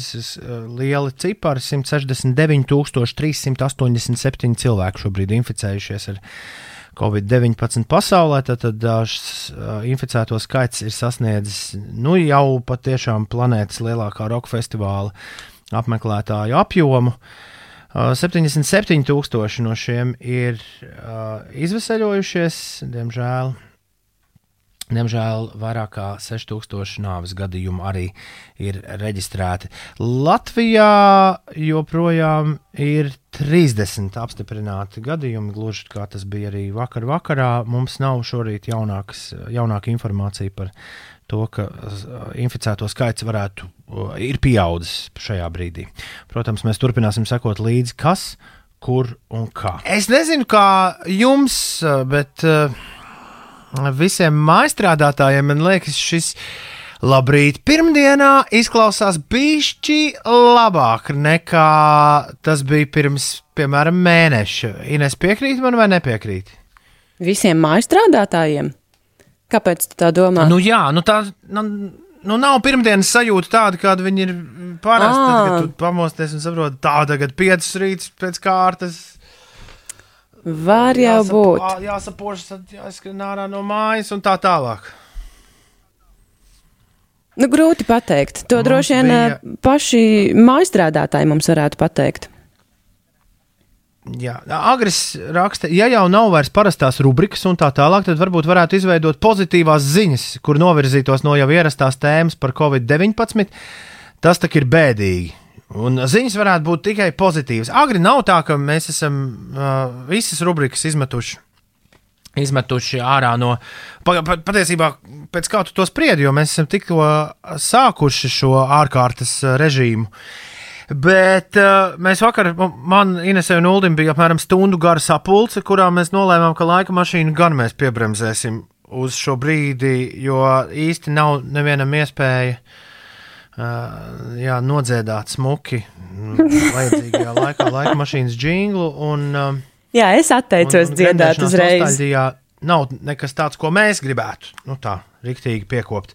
lieli cipari - 169,387 cilvēku šobrīd inficējušies ar Covid-19 pasaulē. Tad, tad inficēto skaits ir sasniedzis nu, jau patiešām planētas lielākā roka festivāla apmeklētāju apjomu. 77,000 no šiem ir uh, izveseļojušies, diemžēl Diemžēl vairāk kā 6000 nāves gadījumu arī ir reģistrēti. Latvijā joprojām ir 30 apstiprināti gadījumi, gluži kā tas bija arī vakar vakarā. Mums nav šorīt jaunākas, jaunāka informācija par to, ka inficēto skaits varētu ir pieaudzis šajā brīdī. Protams, mēs turpināsim sekot līdzi, kas, kur un kā. Es nezinu, kā jums, bet. Uh, visiem mājstrādātājiem, man liekas, šis labrīt pirmdienā izklausās bišķi labāk nekā tas bija pirms, piemēram, mēneša. Ines piekrīt man vai nepiekrīt? Visiem mājstrādātājiem? Kāpēc tu tā domā? Nu jā, nu tā. Nu, nu, nav pirmdienas sajūta tāda, kāda viņi ir parasti. Tad, kad tu pamosties un saproti, tā tagad piecas rītas pēc kārtas Var jau jāsap, būt. Jāsapožas, jāskrien ārā no mājas un tā tālāk. Nu, grūti pateikt. To mums droši vien bija... Paši mājstrādātāji mums varētu pateikt. Jā, Agris raksta, ja jau nav vairs parastās rubrikas un tā tālāk, tad varbūt varētu izveidot pozitīvās ziņas, kur novirzītos no jau ierastās tēmas par covid-19. Tas tak ir bēdīgi. Un ziņas varētu būt tikai pozitīvas. Agri nav tā, ka mēs esam uh, visas rubrikas izmetuši. Izmetuši ārā no. Pa, pa, patiesībā, pēc kā tu to spriedi, jo mēs esam tikko sākuši šo ārkārtas režīmu. Bet uh, mēs vakar, man, Inesē un Uldim bija apmēram stundu gara sapulce, kurā mēs nolēmām, ka laika mašīnu gan mēs piebremzēsim uz šo brīdi, jo īsti nav nevienam iespēja uh, jā, nodziedāt smuki vajadzīgajā laikā, laika mašīnas jinglu. Un, jā, es atteicos un, un dziedāt uzreiz. Nav nekas tāds, ko mēs gribētu. Nu, tā, Riktīgi piekopt.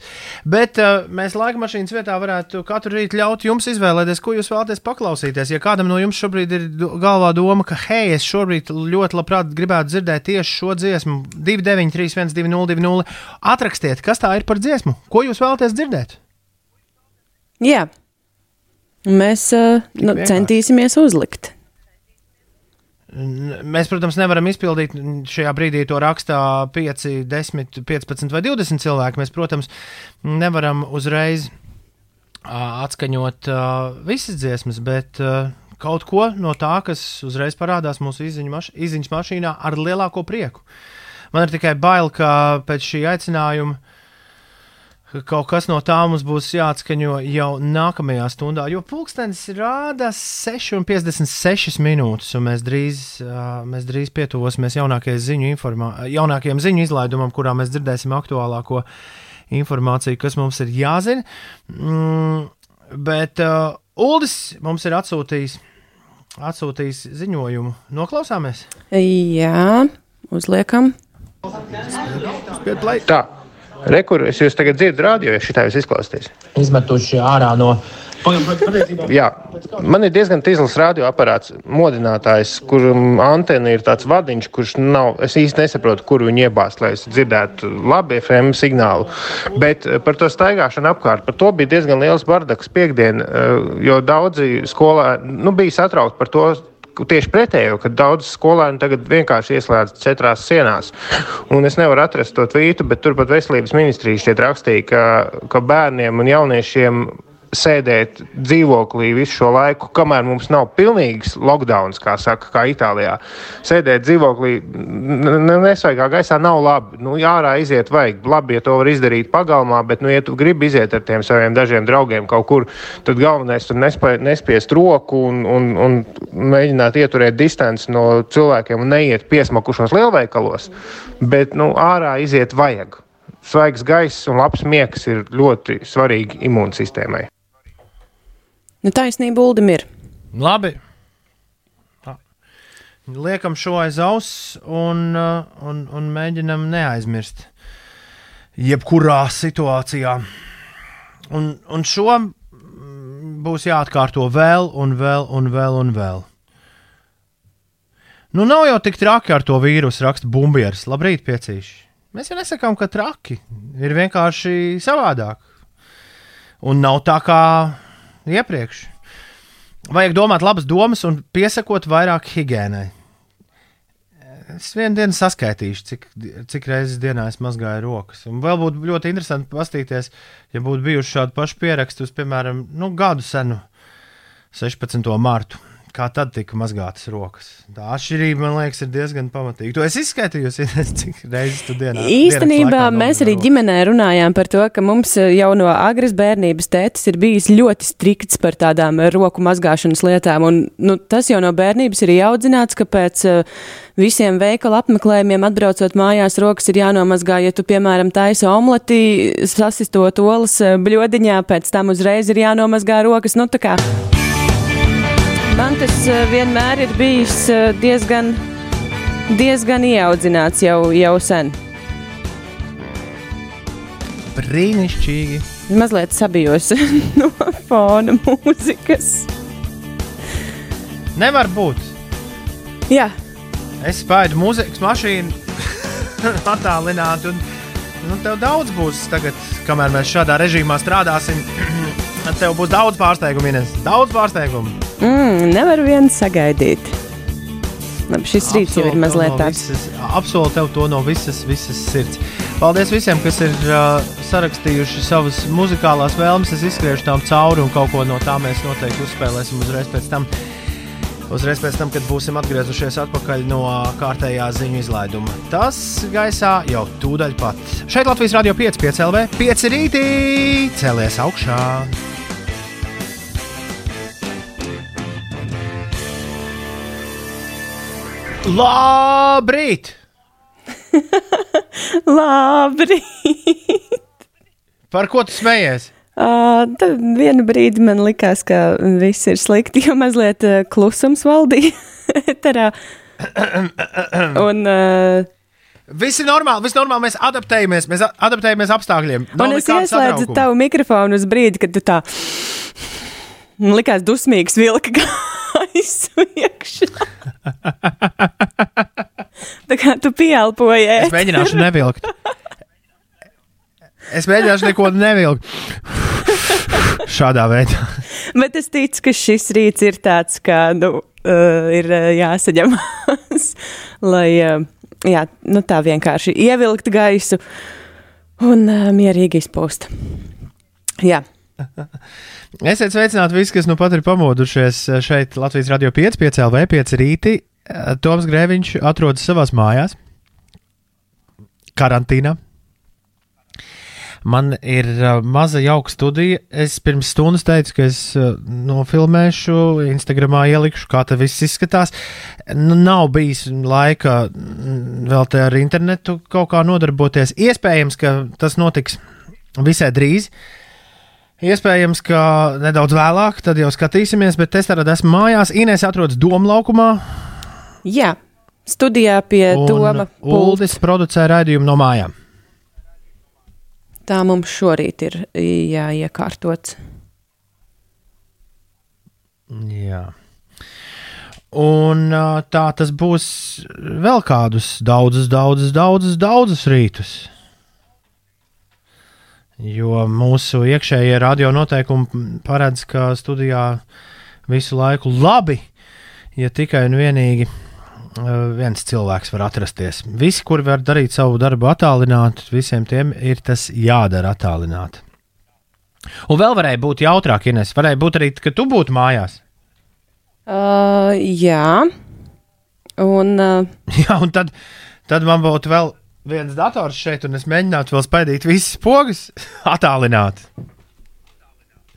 Bet uh, mēs laika mašīnas vietā varētu katru rītu ļaut jums izvēlēties, ko jūs vēlaties paklausīties. Ja kādam no jums šobrīd ir galvā doma, ka, hei, es šobrīd ļoti labprāt gribētu dzirdēt tieši šo dziesmu, 293, 202, atrakstiet, kas tā ir par dziesmu, ko jūs vēlaties dzirdēt. Jā, mēs uh, nu, centīsimies uzlikt. Mēs, protams, nevaram izpildīt šajā brīdī to rakstā 5, 10, 15 vai 20 cilvēki. Mēs, protams, nevaram uzreiz atskaņot visas dziesmas, bet kaut ko no tā, kas uzreiz parādās mūsu izziņas mašīnā, ar lielāko prieku. Man ir tikai bail, ka pēc šī aicinājuma kaut kas no tā mums būs jāatskaņo jau nākamajā stundā, jo pulkstenis rāda 6,56 minūtes, un mēs drīz, mēs drīz pietuvosimies jaunākajai ziņu, informā, jaunākajam ziņu izlaidumam, kurā mēs dzirdēsim aktuālāko informāciju, kas mums ir jāzina. Mm, bet uh, Uldis mums ir atsūtījis, atsūtījis ziņojumu. Noklausāmies? Jā, uzliekam. Spied play. Tā. Rekur, es jūs tagad dzirdu radio, ja šitā jūs izklausāties. Izmetuši ārā no. Jā, man ir diezgan tīzls radioaparāts, modinātājs, kuram antena ir tāds vadiņš, kurš nav. Es īsti nesaprotu, kur viņu iebāzt, lai es dzirdētu labi FM signālu. Bet eh, par to staigāšanu apkārt, par to bija diezgan liels bardaks piekdien, eh, jo daudzi skolā nu, bija satraukti par to tieši pretējo, ka daudz skolēnu tagad vienkārši ieslēdz četrās sienās. Un es nevaru atrast to tvītu, bet turpat veselības ministrija šķiet rakstīja, ka, ka bērniem un jauniešiem sēdēt dzīvoklī visu šo laiku, kamēr mums nav pilnīgs lockdown, kā saka, kā Itālijā. Sēdēt dzīvoklī nesvaigā gaisā nav labi. Nu, ārā iziet vajag. Labi, ja to var izdarīt pagalmā, bet, nu, ja tu gribi iziet ar tiem saviem dažiem draugiem kaut kur, tad galvenais ir nespē, nespiest roku un, un, un mēģināt ieturēt distanci no cilvēkiem un neiet piesmakušos lielveikalos. Bet nu, ārā iziet vajag. Svaigs gaiss un labs miegs ir ļoti svarīgi imūnsistēmai. Nu, taisnība Uldim ir. Labi. Tā. Liekam šo aiz auss un, uh, un, un mēģinam neaizmirst. Jebkurā situācijā. Un, un šo mm, būs jāatkārto vēl un vēl un vēl un vēl. Nu, nav jau tik traki ar to vīrusu, raksta bumbieris. Labrīt, piecīši. Mēs jau nesakām, ka traki ir vienkārši savādāk. Un nav tā kā iepriekš. Vajag domāt labas domas un piesakot vairāk higiēnai. Es vienu dienu saskaitīšu, cik, cik reizes dienā es mazgāju rokas. Un vēl būtu ļoti interesanti paskatīties, ja būtu bijuši šādi paši pieraksti uz, piemēram, nu, gadu senu, 16. martu. Kā tad tika mazgātas rokas? Tā atšķirība, man liekas, ir diezgan pamatīga. Tu esi izskaitījusi, cik reizes tu dienā. Īstenībā mēs arī ģimenē runājām par to, ka mums jau no agras bērnības tētis ir bijis ļoti strikts par tādām roku mazgāšanas lietām. Un, nu, tas jau no bērnības ir audzināts, ka pēc uh, visiem veikala apmeklējumiem atbraucot mājās rokas ir jānomazgā. Ja tu, piemēram, taisi omleti, sasistot olas bļodiņā, pēc tam uzreiz ir jānomazgā rokas. Nu, Man tas uh, vienmēr ir bijis uh, diezgan, diezgan ieaudzināts jau, jau sen. Brīnišķīgi. Mazliet sabijos no fona mūzikas. Nevar būt. Jā, Es spēju mūzikas mašīnu attālināt, un nu, tev daudz būs tagad, kamēr mēs šādā režīmā strādāsim. tev būs daudz pārsteigumu, Ines. Daudz pārsteigumu. mm, nevar viens sagaidīt. Labi, šis rīts jau ir mazliet no tāds. Apsolu tev to no visas, visas sirds. Paldies visiem, kas ir uh, sarakstījuši savas muzikālās vēlmes. Es izskriešu tām cauri, un kaut ko no tā mēs noteikti uzspēlēsim uzreiz pēc tam. Uzreiz pēc tam, kad būsim atgriezušies atpakaļ no kārtējā ziņu izlaiduma. Tas gaisā jau tūdaļ pat. Šeit Latvijas Rādio 5, 5 LV, 5 rītī, cēlies augšā. Labrīt! Labi! Par ko tu smejies? Uh, tad vienu brīdi man likās, ka viss ir slikti, jo mazliet uh, klusums valdīja. Un, uh, Viss ir normāli, viss normāli. Mēs adaptējamies, mēs adaptējamies apstākļiem. Nav un es ieslēdzu tavu mikrofonu uz brīdi, kad tu tā man likās dusmīgs vilka gaisu iekšā. tā kā tu pieelpojies. Es mēģināšu nevilkt. Es mēģināšu neko nevilkt. Šādā veidā. Bet es ticu, ka šis rīts ir tāds, kā nu, uh, ir uh, jāsaņemās, lai uh, jā, nu, tā vienkārši ievilkt gaisu un uh, mierīgi izpūst. Jā, Esiet sveicināti visi, kas nu pat ir pamodušies šeit Latvijas Radio 5, 5 LV, 5 rīti. Toms Grēviņš atrodas savās mājās, karantīnā. Man ir maza jauka studija. Es pirms stundas teicu, ka es nofilmēšu, Instagramā ielikšu, kā tas viss izskatās. Nu, nav bijis laika mm, vēl te ar internetu kaut kā nodarboties. Iespējams, ka tas notiks visai drīz. Iespējams, ka nedaudz vēlāk, tad jau skatīsimies, bet es tagad esmu mājās. Inês atrodas Doma laukumā, jā. studijā pie Doma. Uldis producē raidījumu no mājām. Tā mums šorīt ir jāiekārtots. Jā. Un tā tas būs vēl kādus daudzus, daudzus, daudzus, daudzus rītus. Jo mūsu iekšējie radio noteikumi paredz, ka studijā visu laiku labi, ja tikai un vienīgi viens cilvēks var atrasties. Visi, kuri var darīt savu darbu attālināti, visiem tiem ir tas jādara attālināti. Un vēl varēja būt jautrāk, Ines. Varēja būt arī, ka tu būtu mājās. Uh, jā, Un, uh, Jā, un tad, tad man būtu vēl viens dators šeit, un es mēģinātu vēl spaidīt visas pogas, attālināt.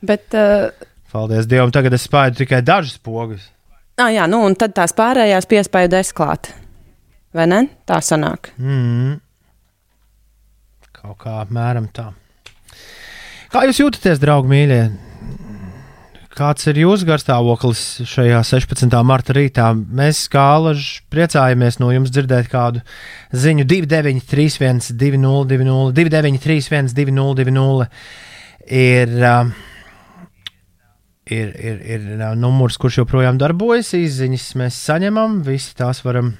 bet, uh, Paldies Dievam, tagad es spaidu tikai dažas pogas. Ah, jā, nu, un tad tās pārējās piespēju desklāt. Vai ne? Tā sanāk. Mm. Kaut kā apmēram tā. Kā jūs jūtaties, draugi mīļie? Kāds ir jūsu garstāvoklis šajā 16. marta rītā? Mēs, kā alaži, priecājamies no jums dzirdēt kādu ziņu 293, 202, 293, 202. Ir, uh, ir, ir, ir uh, numurs, kurš joprojām darbojas, izziņas mēs saņemam, visi tās varam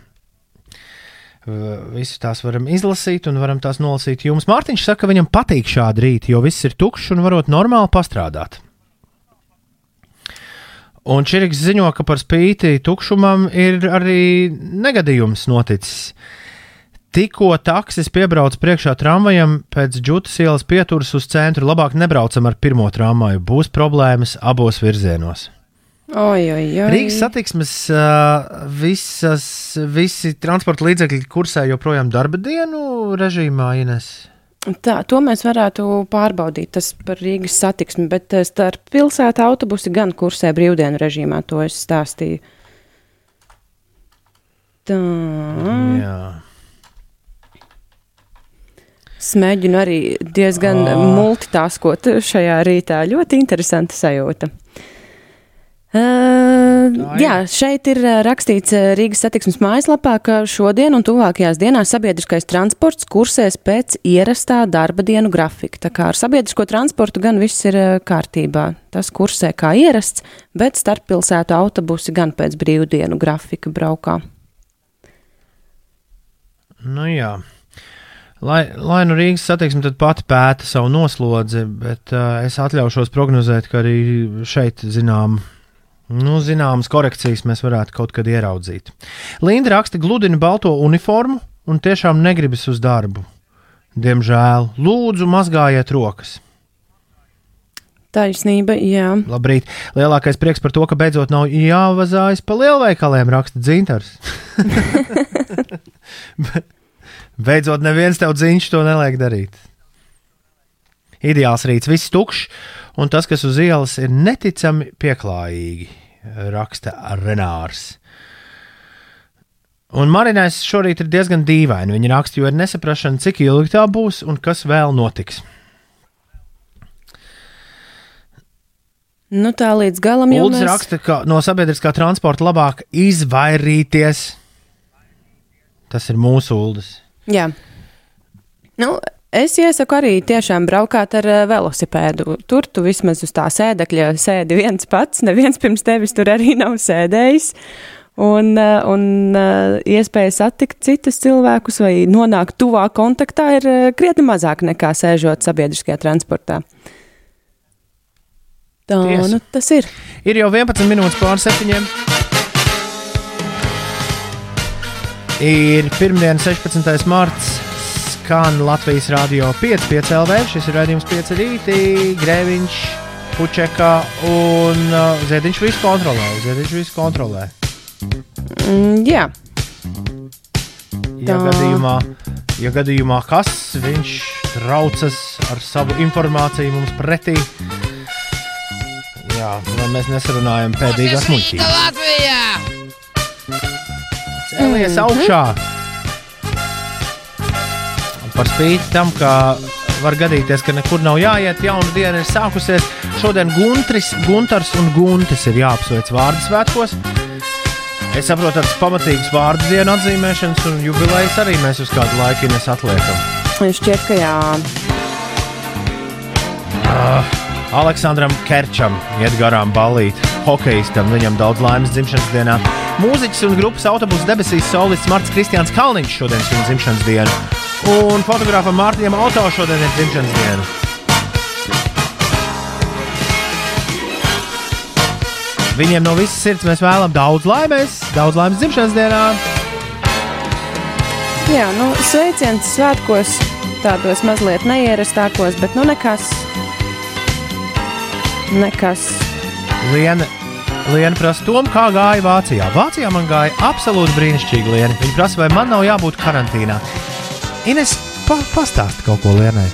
Visu tās varam izlasīt un varam tās nolasīt. Jums Mārtiņš saka, ka viņam patīk šādi rīti, jo viss ir tukšs un varot normāli pastrādāt. Un Čiriks ziņo, ka par spīti tukšumam ir arī negadījums noticis. Tikko taksis piebrauc priekšā tramvajam, pēc džutas ielas pieturas uz centru, labāk nebraucam ar pirmo tramvaju. Būs problēmas abos virzienos. Oi, oi, oi. Rīgas satiksmes visas, visi transporta līdzekļi kursē joprojām darba dienu režīmā, Ines. Tā, to mēs varētu pārbaudīt. Tas par Rīgas satiksmi, bet starp pilsētu autobusi gan kursē brīvdienu režīmā. To es stāstīju. Tā. Jā. Smēģinu arī diezgan oh. multitaskot šajā rītā. Ļoti interesanta sajūta. Uh, jā, šeit ir rakstīts Rīgas satiksmes mājaslapā, ka šodien un tuvākajās dienās sabiedriskais transports kursēs pēc ierastā darba dienu grafika. Tā kā ar sabiedrisko transportu gan viss ir kārtībā. Tas kursē kā ierasts, bet starppilsētu autobusi gan pēc brīvdienu grafika braukā. Nu, jā. Lai, lai nu Rīgas satiksme pati pēta savu noslodzi, bet uh, es atļaušos prognozēt, ka arī šeit zinām. Nu, zināmas korekcijas mēs varētu kaut kad ieraudzīt. Linda raksta, gludina balto uniformu un tiešām negribas uz darbu. Diemžēl, lūdzu, mazgājiet rokas. Taisnība, jā. Labrīt! Lielākais prieks par to, ka beidzot nav jāvazājas pa lielveikaliem, raksta dzintars. Bet beidzot, neviens tev dziņš to neliek darīt. Ideāls rīts, viss tukšs, un tas, kas uz ielas ir neticami pieklājīgi, raksta Renārs. Un Marinais šorīt ir diezgan dīvaini. Viņa raksta, jo ir nesaprašana, cik ilgi tā būs un kas vēl notiks. Nu, tā līdz galam jau Uldis mēs... raksta, ka no sabiedriskā transporta labāk izvairīties. Tas ir mūsu uldis. Jā. Nu, es iesaku arī tiešām braukāt ar uh, velosipēdu. Tur tu vismaz uz tā sēdekļa sēdi viens pats, neviens pirms tevis tur arī nav sēdējis. Un, uh, un uh, iespēja satikt citus cilvēkus vai nonākt tuvā kontaktā ir krietni mazāk nekā sēžot sabiedriskajā transportā. Tā Tiesa. nu tas ir. Ir jau 11 minūtes pār septiņiem. Ir pirmdiena, 16. marts. Skan Latvijas Rādio 5, 5 LV. Šis ir raidījums 5 rītī. Grēviņš, Puķeka un uh, Ziediņš visu kontrolē. Ziediņš visu kontrolē. Mm, jā, Ja gadījumā, ja gadījumā kas viņš traucas ar savu informāciju mums pretī, jā, lai mēs nesarunājam pēdīgās muļķības. Cēlies augšā! Par spīti tam, ka var gadīties, ka nekur nav jāiet, jauna diena ir sākusies. Šodien Gunteris, Gunters un Guntis ir jāapsveic vārdu svētkos. Es saprotu, tas pamatīgs vārdu dienu atzīmēšanas un jubilejas arī mēs uz kādu laiku nes atliekam. šķiet, ka jā. Aleksandram Kerčam iet garām balīt, hokeistam, viņam daudz laimes dzimšanas dienā. Mūziķis un grupas autobusu debesīs solists Marts Kristians Kalniņš šodien ir viņa dzimšanas diena. Un fotogrāfam Mārtiņam Auto šodien ir dzimšanas diena. Viņiem no visas sirds mēs vēlamies daudz laimes, daudz laimes dzimšanas dienā. Jā, nu, sveiciens svētkos, tādos mazliet neierastākos, bet nu nekas. Nekas. Liena, Liena prasa, Tom, kā gāja Vācijā. Vācijā man gāja absolūti brīnišķīgi, Liena. Viņa prasa, vai man nav jābūt karantīnā. Ines, pa, pastāsti kaut ko Lienai.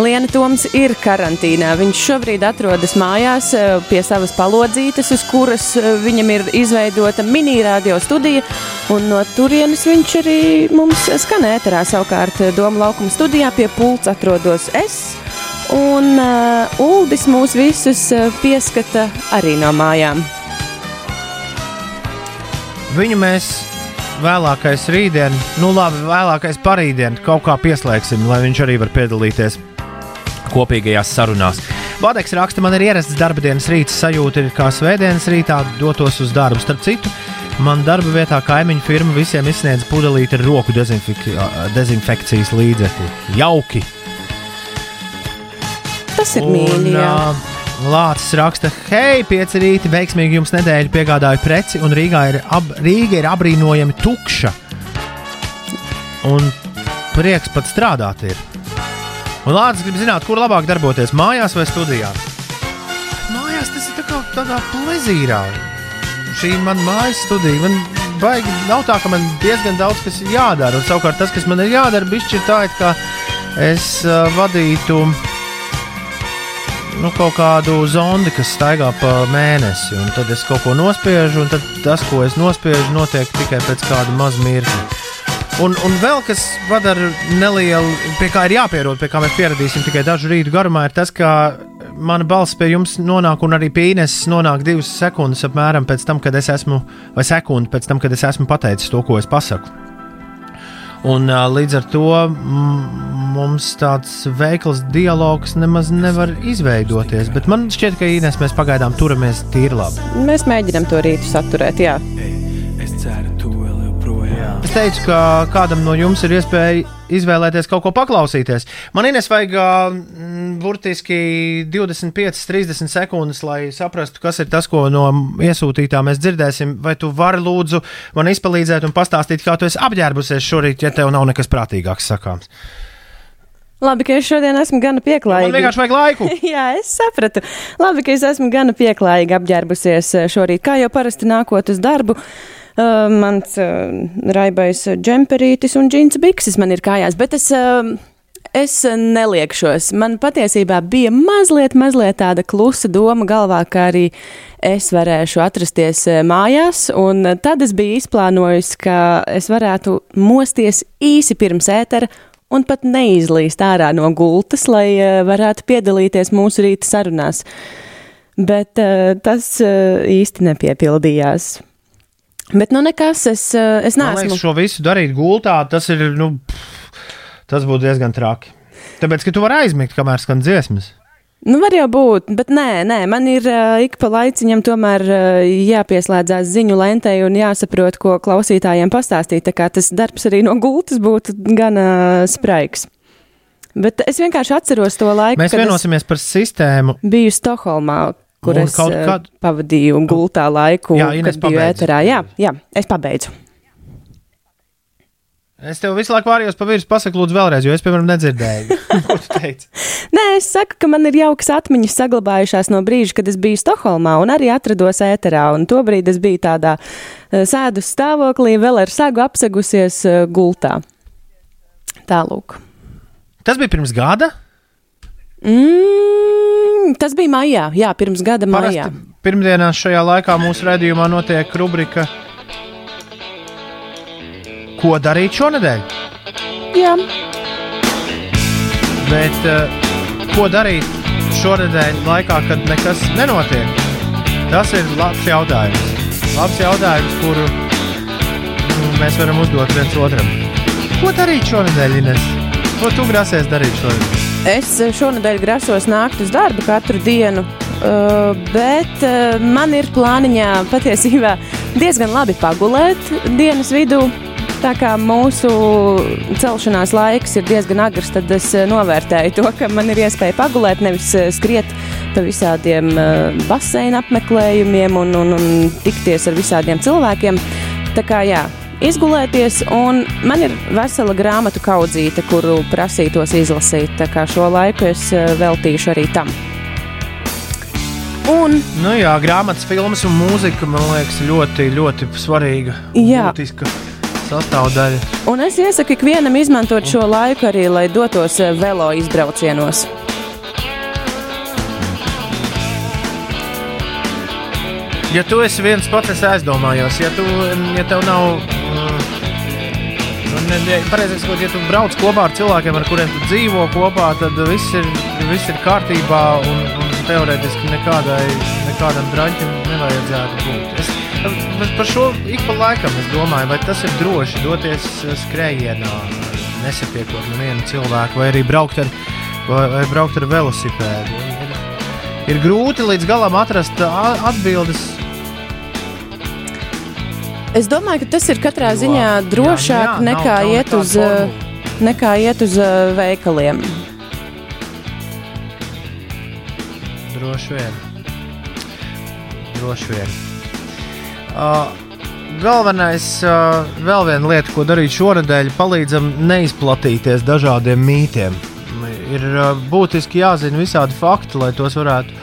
Liena Toms ir karantīnā. Viņš šobrīd atrodas mājās eh, pie savas palodzītes, uz kuras eh, viņam ir izveidota mini-radio studija. No turienes viņš arī mums skan ēterā. Savukārt Doma laukuma studijā pie pults atrodos es. Un uh, Uldis mūs visus uh, pieskata arī no mājām. Viņu mēs vēlākais rītdien, nu labi, vēlākais parītdien kaut kā pieslēgsim, lai viņš arī var piedalīties kopīgajās sarunās. Vadeks raksta, man ir ierasts darba dienas rīts sajūta, ir kā svētdienas rītā dotos uz darbu. Starp citu, man darba vietā kaimiņu firma visiem izsniedz pudelīti ar roku dezinfek dezinfekcijas līdzekli. Jauki! Tas ir mīļi. jā. Lācis raksta, hei, pieci rīti, veiksmīgi jums nedēļa piegādāju preci, un Rīgā ir, ab, Rīga ir abrīnojami tukša. Un prieks pat strādāt ir. Un Lācis grib zināt, kur labāk darboties, mājās vai studijā. Mājās tas ir tā kā tādā plezīrā. Šī ir mana mājas studija. Man baigi nav tā, ka man diezgan daudz kas ir jādara. Un savukārt tas, kas man ir jādara, bišķi ir tā, it kā es uh, vadītu nu, kaut kādu zondi, kas staigā pa mēnesi. Tad es kaut ko nospiežu, un tas, ko es nospiežu, notiek tikai pēc kāda maza mirkļa. Un, un vēl kas padara nelielu, pie kā ir jāpierod, pie kā mēs pieradīsim tikai dažu rītu garumā, ir tas, ka mana balss pie jums nonāk, un arī pie Ines nonāk divas sekundes apmēram pēc tam, kad es esmu, vai sekundi pēc tam, kad es esmu pateicis to, ko es pasaku. Un, līdz ar to mm, mums tāds veikls dialogs nemaz nevar izveidoties. Bet man šķiet, ka Inês mēs pagaidām turamies tīri labi. Mēs mēģinām to rītu saturēt. Jā. Es ceru. Es teicu, ka kādam no jums ir iespēja izvēlēties kaut ko paklausīties. Man Inês vajag mm, burtiski 25, 30 sekundes, lai saprastu, kas ir tas, ko no iesūtītā mēs dzirdēsim. Vai tu vari lūdzu man izpalīdzēt un pastāstīt, kā tu esi apģērbusies šorīt, ja tev nav nekas prātīgāks sakāms? Labi, ka es šodien esmu gana Man pieklājīga. vienkārši vajag laiku. Jā, es sapratu. Labi, ka es esmu gana pieklājīgi apģērbusies šorīt, kā jau parasti nākot uz darbu. Uh, mans uh, raibais džemperītis un džins bikses man ir kājās, bet es, uh, es neliekšos. Man patiesībā bija mazliet, mazliet tāda klusa doma galvā, ka arī es varēšu atrasties eh, mājās, un tad es biju izplānojis, ka es varētu mosties īsi pirms ētera un pat neizlīst ārā no gultas, lai uh, varētu piedalīties mūsu rīta sarunās. Bet uh, tas uh, īsti nepiepildījās. Bet nu nekas, es, uh, es Man neesmu. liekas, šo visu darīt gultā, tas ir. Nu, pff, tas būtu diezgan traki. Tāpēc, ka tu vari aizmigt, kamēr skan dziesmas. Nu, var jau būt, bet nē, nē man ir uh, ik pa laiciņam tomēr uh, jāpieslēdzās ziņu lentei un jāsaprot, ko klausītājiem pastāstīt. Tā kā tas darbs arī no gultas būtu gan uh, spraigs. Bet es vienkārši atceros to laiku, Mēs vienosimies par sistēmu. es biju Stokholmā, kur Un es uh, kad- pavadīju gultā laiku, Jā, Ines, kad biju ēterā. Jā, jā, es pabeidzu. Es tev visu laiku vārījos pa virsmu, pasaku, lūdzu, vēlreiz, jo es, piemēram, nedzirdēju. Ko tu teici? Nē, es saku, ka man ir jaukas atmiņas saglabājušās no brīža, kad es biju Stokholmā un arī atrados ēterā. Un tobrīd es biju tādā eh, sēdus stāvoklī, vēl ar sagu apsegusies eh, gultā. Tālūk. Tas bija pirms gada. Mm, tas bija maijā, jā, pirms gada maijā. Parasti pirmdienās šajā laikā mūsu raidījumā notiek rubrika Ko darīt šonadēļ? Jā, Bet uh, ko darīt šonadēļ, laikā, kad nekas nenotiek? Tas ir labs jautājums. Labs jautājums, kuru mm, mēs varam uzdot viens otram. Ko darīt šonadēļ, Ines? Ko tu grasies darīt šonadēļ? Es eh, šonadēļ grasos nākt uz darbu katru dienu, uh, bet uh, man ir plāniņā patiesībā diezgan labi pagulēt dienas vidū. Tā kā mūsu celšanās laiks ir diezgan agrs, tad es eh, novērtēju to, ka man ir iespēja pagulēt, nevis eh, skriet pa visādiem baseina apmeklējumiem un, un, un tikties ar visādiem cilvēkiem. Tā kā jā, izgulēties, un man ir vesela grāmatu kaudzīte, kuru prasītos izlasīt. Tā kā šo laiku es eh, veltīšu arī tam. Un Nu, jā, grāmatas, filmas un mūzika man liekas ļoti, ļoti svarīga. Jā. Būtiska sastāvdaļa. Un es iesaku ikvienam izmantot šo laiku arī, lai dotos eh, velo izbraucienos. Ja tu esi viens pats, es aizdomājos, ja, tu, ja tev nav. Ne- Pareizāk sakot, ja tu brauc kopā ar cilvēkiem, ar kuriem tu dzīvo kopā, tad viss ir, viss ir kārtībā un, un teorētiski nekādai, nekādam draņķim nevajadzētu būt. Es, bet par šo ik pa laikam es domāju, vai tas ir droši doties skrējienā, nesatiekot nevienu cilvēku, vai arī braukt ar, vai, vai braukt ar velosipēdu. Ir, grūti līdz galam atrast atbildes. Es domāju, ka tas ir katrā ziņā Jā, drošāk jā, nav- nekā, nav iet nekāda uz, eh, formula. nekā iet uz eh, veikaliem. Droši vien. Droši vien. Uh, galvenais, uh, vēl viena lieta, ko darīt šonadēļ, palīdzam neizplatīties dažādiem mītiem. Ir uh, būtiski jāzina visādi fakti, lai tos varētu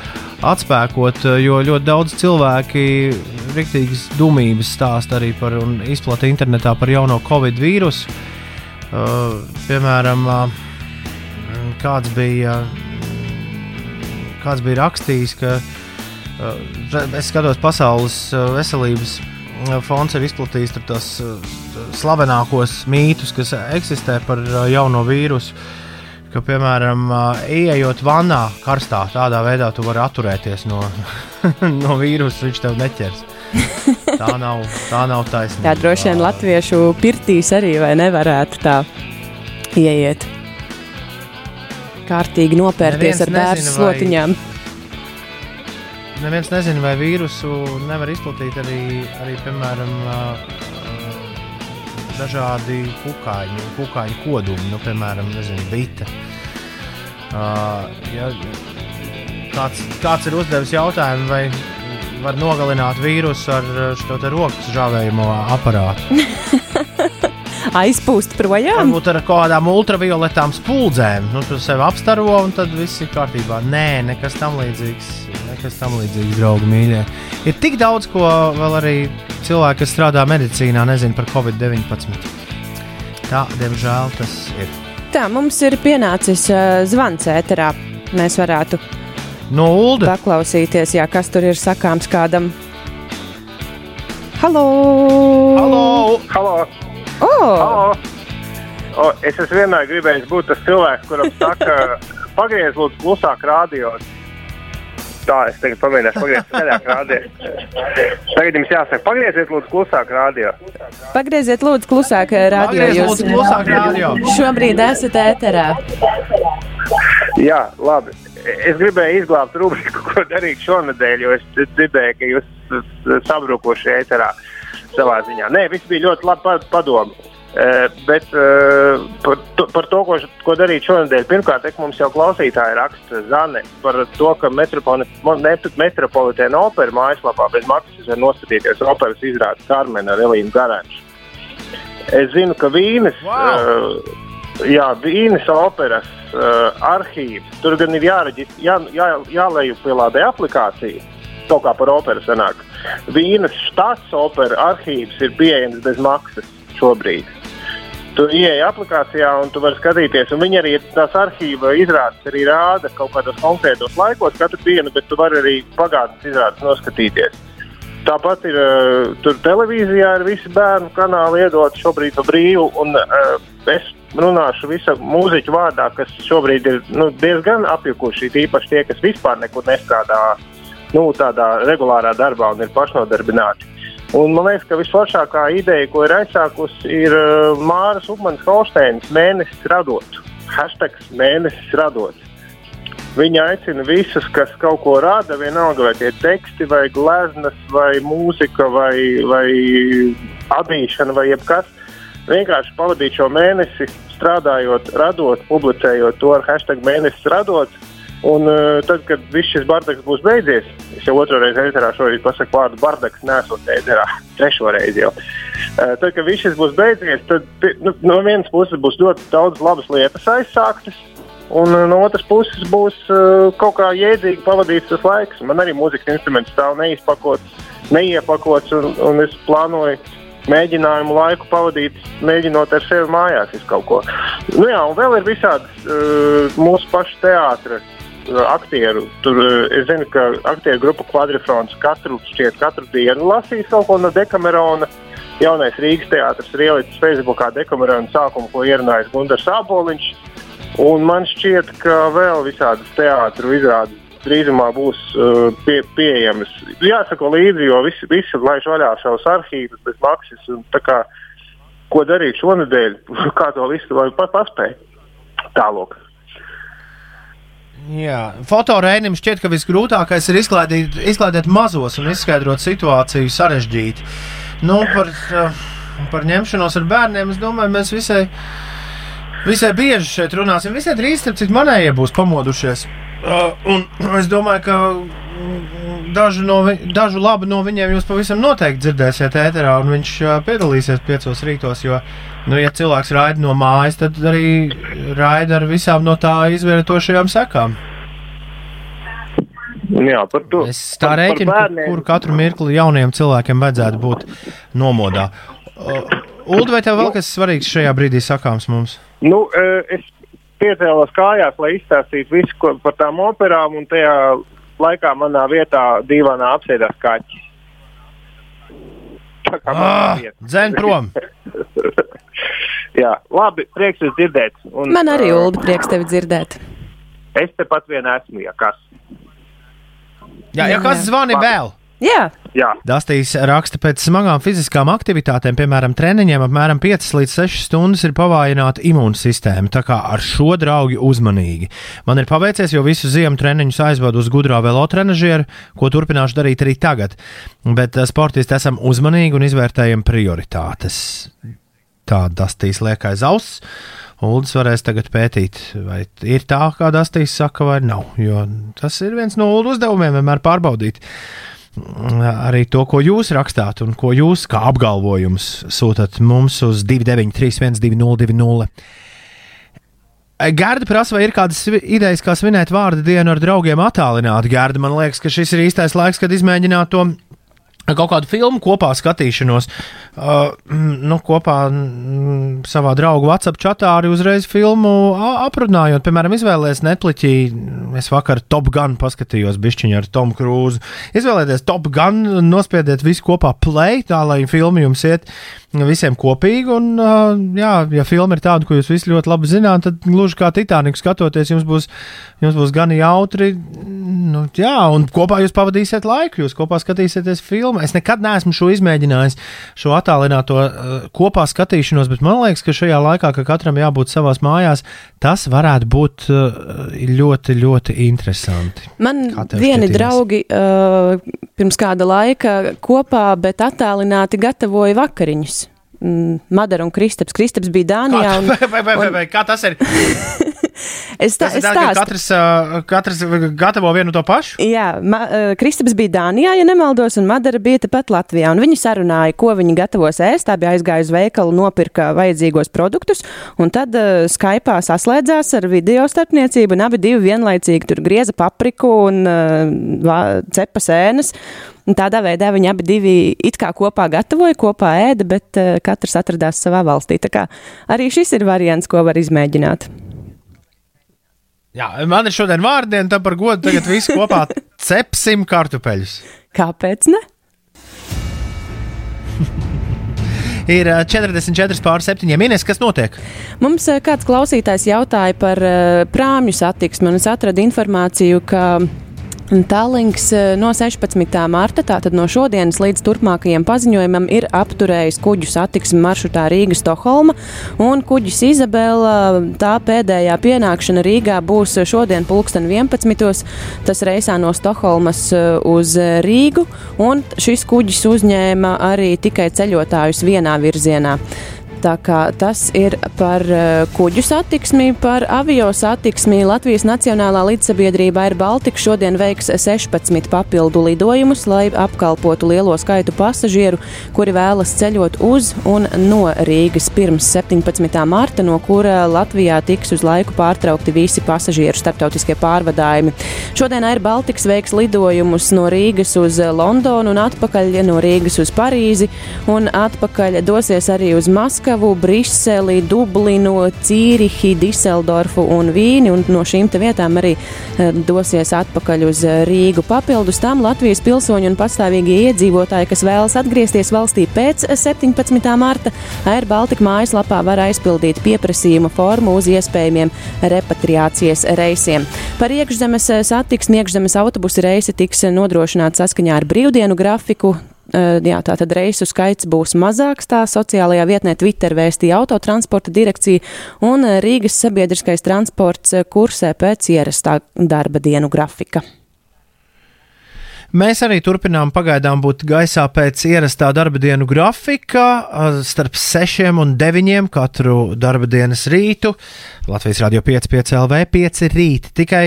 atspēkot, uh, jo ļoti daudz cilvēki rīktīgas dumības stāsta arī par un izplatīja internetā par jauno covid vīrusu. Uh, piemēram, uh, kāds bija. Kāds bija rakstījis, ka uh, es skatos pasaules veselības fonds ir izplatījis tos slavenākos mītus, kas eksistē par jauno vīrusu. Ka, piemēram, uh, ieejot vannā karstā, tādā veidā tu vari atturēties no, no vīrusa, viņš tev neķers. Tā nav, tā nav taisnība. Jā, droši vien latviešu pirtīs arī nevarētu tā ieiet. Kārtīgi nopērties Neviens ar bērnu nezina, vai- slotiņām. Neviens nezina, vai vīrusu nevar izplatīt arī, arī piemēram, ā, dažādi kukaiņi, kukaiņu kodumi, nu, piemēram, nezinu, bita. Uh, ja, kāds, kāds ir uzdevis jautājumu, vai var nogalināt vīrusu ar šo te rokas žāvējamo aparātu? Aizpūst projām. Varbūt ar kādām ultravioletām spuldzēm. Nu, tu sev apstaro un tad viss ir kārtībā. Nē, nekas tam līdzīgs. Nekas tam līdzīgs, draugi mīļie. Ir tik daudz, ko vēl arī cilvēki, kas strādā medicīnā, nezina par covid-19. Tā, diemžēl, tas ir. Tā, mums ir pienācis uh, zvans ēterā. Mēs varētu No Ulda. paklausīties, jā, kas tur ir sakāms kādam. Halo! Halo! Halo! Oh! Halo! O, es esmu vienmēr gribējis būt tas cilvēks, kuram saka, pagriez, lūdzu, klusāk radio. Tā, es tagad pamēģināšu pagriezt skaļāk radio. Tagad jums jāsaka, pagrieziet, lūdzu, klusāk radio. Pagrieziet, lūdzu, klusāk radio. Pagriez, Jūs lūdzu, klusāk radio. šobrīd esat ēterā. Jā, labi. Es gribēju izglābt rubriku, ko darīt šonadēļ, jo es dzirdēju, ka jūs sabrukuši ēterā savā ziņā. Nē, viss bija ļoti labi pa- padomi. Uh, bet par, to, par to, ko, ko darīt šonadēļ, pirmkārt, ek, mums jau klausītāji raksta Zane par to, ka metropolitēna opera mājaslapā bez maksas var noskatīties operas izrādes Karmena ar Elīnu Garanču. Es zinu, ka Vīnes Wow! uh, Jā, Vīnes operas uh, arhīvs. Tur gan ir jāreģist, jā, jā, jālejupielādē aplikācija. Kaut kā par operu sanāk. Vīnes štats opera arhīvs ir pieejams bez maksas šobrīd. Tu ieej aplikācijā un tu vari skatīties. un Viņi arī tās arhīva izrādes arī rāda kaut kādos konkrētos laikos katru dienu, bet tu vari arī pagātnes izrādes noskatīties. Tāpat ir uh, tur televīzijā, ir visi bērnu kanāli iedot šobrīd pa brīvu. Un, uh, es runāšu visu mūziķu vārdā, kas šobrīd ir nu, diezgan apjukuši. Īpaši tie, kas vispār nekur nestrādā nu, tādā regulārā darbā un ir pašnodarbināti. Un man liekas, ka visforšākā ideja, ko ir aizsākusi, ir uh, Māras Upmanas Holsteinas mēnesis radot. Hashtag mēnesis radot. Viņa aicina visus, kas kaut ko rada, vienalga vai tie teksti, vai gleznas, vai mūzika, vai, vai adīšana, vai jebkas, vienkārši pavadīt šo mēnesi strādājot, radot, publicējot to ar hashtag mēnesis radot. Un uh, tad, kad viss šis bardaks būs beidzies, es jau otru reizi ēterā šorīt pasaku vārdu bardaks, nesot ēterā, trešo reizi jau. Uh, tad, kad viss šis būs beidzies, tad nu, no vienas puses būs ļoti daudz labas lietas aizsāktas, Un uh, no otras puses būs uh, kaut kā jēdzīgi pavadīts tas laiks. Man arī mūzikas instruments stāv neizpakots, neiepakots, un, un es plānoju mēģinājumu laiku pavadīt, mēģinot ar sevi mājās izdarīt kaut ko. Nu, jā, un vēl ir visādi uh, mūsu pašu teātris. Aktieru. Tur uh, es zinu, ka aktieru grupa Quadrifrons katru, šķiet, katru dienu lasīs kaut ko no Dekamerona. Jaunais Rīgas teātris ir ielicis Facebookā Dekamerona sākumu, ko ierunājis Gunārs Aboliņš. Un man šķiet, ka vēl visādas teātris izrādes drīzumā būs uh, pie, pieejamas. Jāsako līdzi, jo visi, visi laiž vaļā savus arhīvus bez maksas. Un, kā, ko darīt šonadēļ, kā to visu paspēt tālāk. Fotorēnim šķiet, ka visgrūtākais ir izklaidīt, izklaidēt mazos un izskaidrot situāciju sarežģīti. Nu, par, uh, par ņemšanos ar bērniem es domāju, mēs visai, visai bieži šeit runāsim. Visai drīz, starp citu, manējie būs pamodušies. Uh, un es domāju, ka dažu, no vi, dažu labu no viņiem jūs pavisam noteikti dzirdēsiet ēterā, un viņš piedalīsies piecos rītos. Jo, nu, ja cilvēks raida no mājas, tad arī raida ar visām no tā izvietošajām sekām. Jā, par to. Es tā rēķinu, kur, kur katru mirkli jauniem cilvēkiem vajadzētu būt nomodā. Ulu, vai tev vēl kas svarīgs šajā brīdī sakāms mums? Nu, es piecēlos kājās, lai izstāstītu visu par tām operām, un tajā laikā manā vietā divānā apsēdās kaķis. Tā kā man Ah. Dzēn prom! Jā, labi, prieks jūs dzirdēt. Un, Man arī Ulu prieks tevi dzirdēt. Es tepat vien esmu, ja kas. Jā, ja Jā, kas zvani vēl? Jā, Jā, Dastīs raksta pēc smagām fiziskām aktivitātēm, piemēram, treniņiem, apmēram 5 līdz 6 stundas ir pavājināta imūnsistēma. Tā kā ar šo draugu uzmanīgi. Man ir paveicies, jo visu ziemu treniņus aizvadu uz gudrā velotrenažieru, ko turpināšu darīt arī tagad. Bet eh, sportisti esam uzmanīgi un izvērtējam prioritātes. Tā Dastīs liek aiz auss. Uldis varēs tagad pētīt, vai ir tā, kā Dastīs saka, vai nav. Jo tas ir viens no Uldu uzdevumiem, vienmēr pārbaudīt arī to, ko jūs rakstāt un ko jūs kā apgalvojums sūtat mums uz 293, 1202. Gārda prasa, vai ir kādas idejas, kā svinēt vārdu dienu ar draugiem attālināti. Gārda, man liekas, ka šis ir īstais laiks, kad izmēģināt to kaut kādu filmu kopā skatīšanos. Uh, mm, nu, kopā mm, savā draugu WhatsApp chatā arī uzreiz filmu aprunājot. Piemēram, izvēlēties Netflixī. Es vakar Top Gun paskatījos bišķiņu ar Tomu Krūzu. Izvēlēties Top Gun, nospiediet visu kopā play, tā lai filma jums iet visiem kopīgi. Un, uh, jā, ja filma ir tāda, ko jūs visi ļoti labi zināt, tad gluži kā Titaniku skatoties, jums būs, jums būs gan jautri. Nu, jā, un kopā jūs pavadīsiet laiku, jūs kopā skatīsieties filmu. Es nekad neesmu šo izmēģinājis, šo attālināto uh, kopā skatīšanos, bet man liekas, ka šajā laikā, kad katram jābūt savās mājās, tas varētu būt uh, ļoti, ļoti interesanti. man vieni Ines? draugi uh, pirms kāda laika kopā, bet attālināti gatavoja vakariņus. Mm, Madara un Kristaps. Kristaps bija Dānijā. Un, Vai, vai, vai, vai, kā tas ir? es tā, Tas ir tā, ka katrs, katrs gatavo vienu to pašu. Jā, ma, Kristaps bija Dānijā, ja nemaldos, un Madara bija tepat Latvijā. Viņi sarunāja, ko viņi gatavos ēst. Tā bija aizgājusi uz veikalu, nopirka vajadzīgos produktus, un tad uh, Skype saslēdzās ar video starpniecību, un abi vienlaicīgi tur grieza papriku un uh, cepa sēnes. Un tādā veidā viņi abi divi it kā kopā gatavoja, kopā ēda, bet uh, katrs atradās savā valstī. Tā kā arī šis ir variants, ko var izmēģināt. Jā, man ir šodien vārdiena, tā par godu tagad visi kopā cepsim kartupeļus. Kāpēc ne? Ir ā, 44 pār 7 minūtes, kas notiek? Mums eh, kāds klausītājs jautāja par eh, prāmju satiksmi, un es atradu informāciju, ka Tālings eh, no 16. marta, tātad no šodienas līdz turpmākajam paziņojumam, ir apturējis kuģu satiksmi maršrutā Rīga-Stokholma, kuģis Izabela tā pēdējā pienākšana Rīgā būs šodien pulksten 11. Tas reisā no Stokholmas eh, uz Rīgu, un šis kuģis uzņēma arī tikai ceļotājus vienā virzienā. Tā kā tas ir par uh, kuģu satiksmi, par avio satiksmi. Latvijas Nacionālā līdzsabiedrība Air Baltica šodien veiks 16 papildu lidojumus, lai apkalpotu lielo skaitu pasažieru, kuri vēlas ceļot uz un no Rīgas pirms 17. marta, no kura Latvijā tiks uz laiku pārtraukti visi pasažieru starptautiskie pārvadājumi. Šodien Air Baltica veiks lidojumus no Rīgas uz Londonu un atpakaļ no Rīgas uz Parīzi un atpakaļ dosies arī uz Maskavu. Maskavu, Briseli, Dublinu, Cīrihi, Diseldorfu un Vīni, un no šīm vietām arī eh, dosies atpakaļ uz Rīgu. Papildus tam Latvijas pilsoņi un pastāvīgie iedzīvotāji, kas vēlas atgriezties valstī pēc 17. marta, Air Baltica mājaslapā var aizpildīt pieprasījuma formu uz iespējamiem repatriācijas reisiem. Par iekšzemes eh, satiksmi iekšzemes autobusu reisi tiks nodrošināti saskaņā ar brīvdienu grafiku. Jā, tā tad reisu skaits būs mazāks. Tā sociālajā vietnē Twitter vēstīja autotransporta direkcija un Rīgas sabiedriskais transports kursē pēc ierastā darba dienu grafika. Mēs arī turpinām pagaidām būt gaisā pēc ierastā darba dienu grafika, starp 6 un 9 katru darba dienas rītu. Latvijas Rādio 5, 5 LV, 5 rīti. Tikai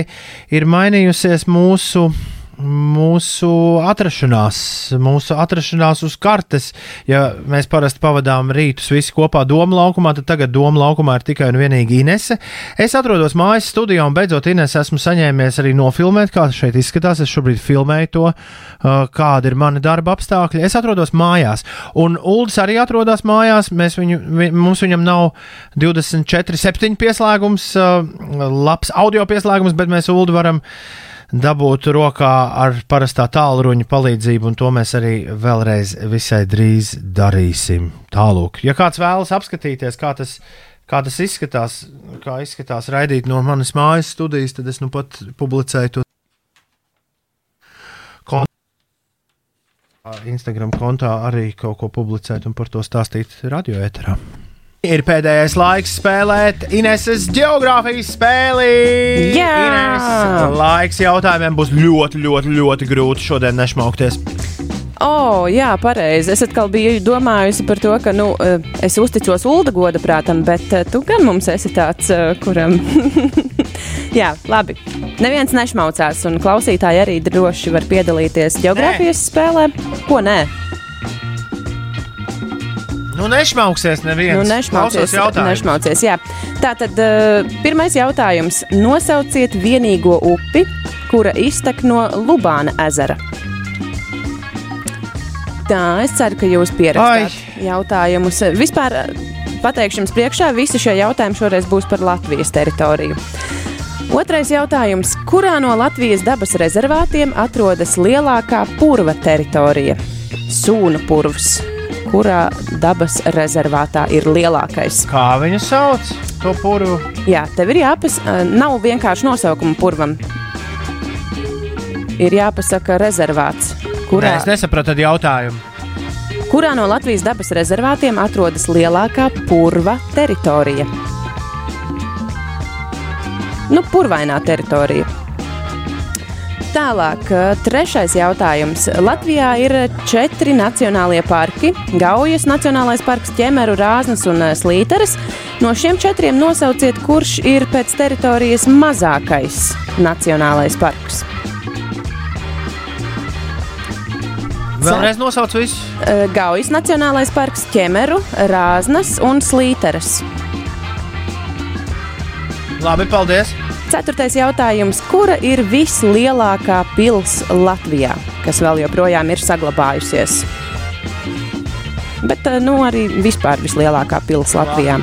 ir mainījusies mūsu mūsu atrašanās, mūsu atrašanās uz kartes. Ja mēs parasti pavadām rītus visi kopā Doma laukumā, tad tagad Doma laukumā ir tikai un vienīgi Inese. Es atrodos mājas studijā un beidzot Inese esmu saņēmies arī nofilmēt, kā šeit izskatās. Es šobrīd filmēju to, uh, kāda ir mana darba apstākļi. Es atrodos mājās, un Uldis arī atrodas mājās. Mēs viņu, vi, mums viņam nav 24, 7 pieslēgums, uh, labs audio pieslēgums, bet mēs Uldu varam dabūt rokā ar parastā tālruņa palīdzību, un to mēs arī vēlreiz visai drīz darīsim. Tālūk, ja kāds vēlas apskatīties, kā tas, kā tas izskatās, kā izskatās raidīt no manas mājas studijas, tad es nu pat publicēju to. Instagram kontā arī kaut ko publicēt un par to stāstīt radio ēterā. Ir pēdējais laiks spēlēt Ineses geogrāfijas spēli. Jā! Ines, laiks jautājumiem būs ļoti, ļoti, ļoti grūti šodien nešmaukties. Oh, jā, pareizi. Es atkal biju domājusi par to, ka nu, eh, es uzticos Ulda goda prātam, bet eh, tu gan mums esi tāds, eh, kuram. jā, labi. Neviens nešmaucās, un klausītāji arī droši var piedalīties geogrāfijas spēlē. Ko nē? Nu, nešmauksies, neviens. Nu, nešmaucies, nešmaucies, jā. Tātad, uh, pirmais jautājums. Nosauciet vienīgo upi, kura iztek no Lubāna ezera. Tā, es ceru, ka jūs pierakstāt Ai. jautājumus. Vispār pateikšu jums priekšā, visi šie jautājumi šoreiz būs par Latvijas teritoriju. Otrais jautājums. Kurā no Latvijas dabas rezervātiem atrodas lielākā purva teritorija? Sūnu purvs kurā dabas rezervātā ir lielākais. Kā viņu sauc? To purvu. Jā, tev ir jāpasaka, nav vienkārši nosaukuma purvam. Ir jāpasaka rezervāts. Kurā... Nē, es nesapratu jautājumu. Kurā no Latvijas dabas rezervātiem atrodas lielākā purva teritorija? Nu, purvainā teritorija. Tālāk, trešais jautājums. Latvijā ir četri nacionālie parki - Gaujas Nacionālais parks, Ķemeru, Rāznas un Slīteres. No šiem četriem nosauciet, kurš ir pēc teritorijas mazākais nacionālais parks. Vēlreiz nosauc visu. Gaujas Nacionālais parks, Ķemeru, Rāznas un Slīteres. Labi, paldies! Ceturtais jautājums. Kura ir vislielākā pilsēta Latvijā, kas vēl joprojām ir saglabājusies? Bet eh, nu, arī vispār vislielākā pilsēta Latvijā.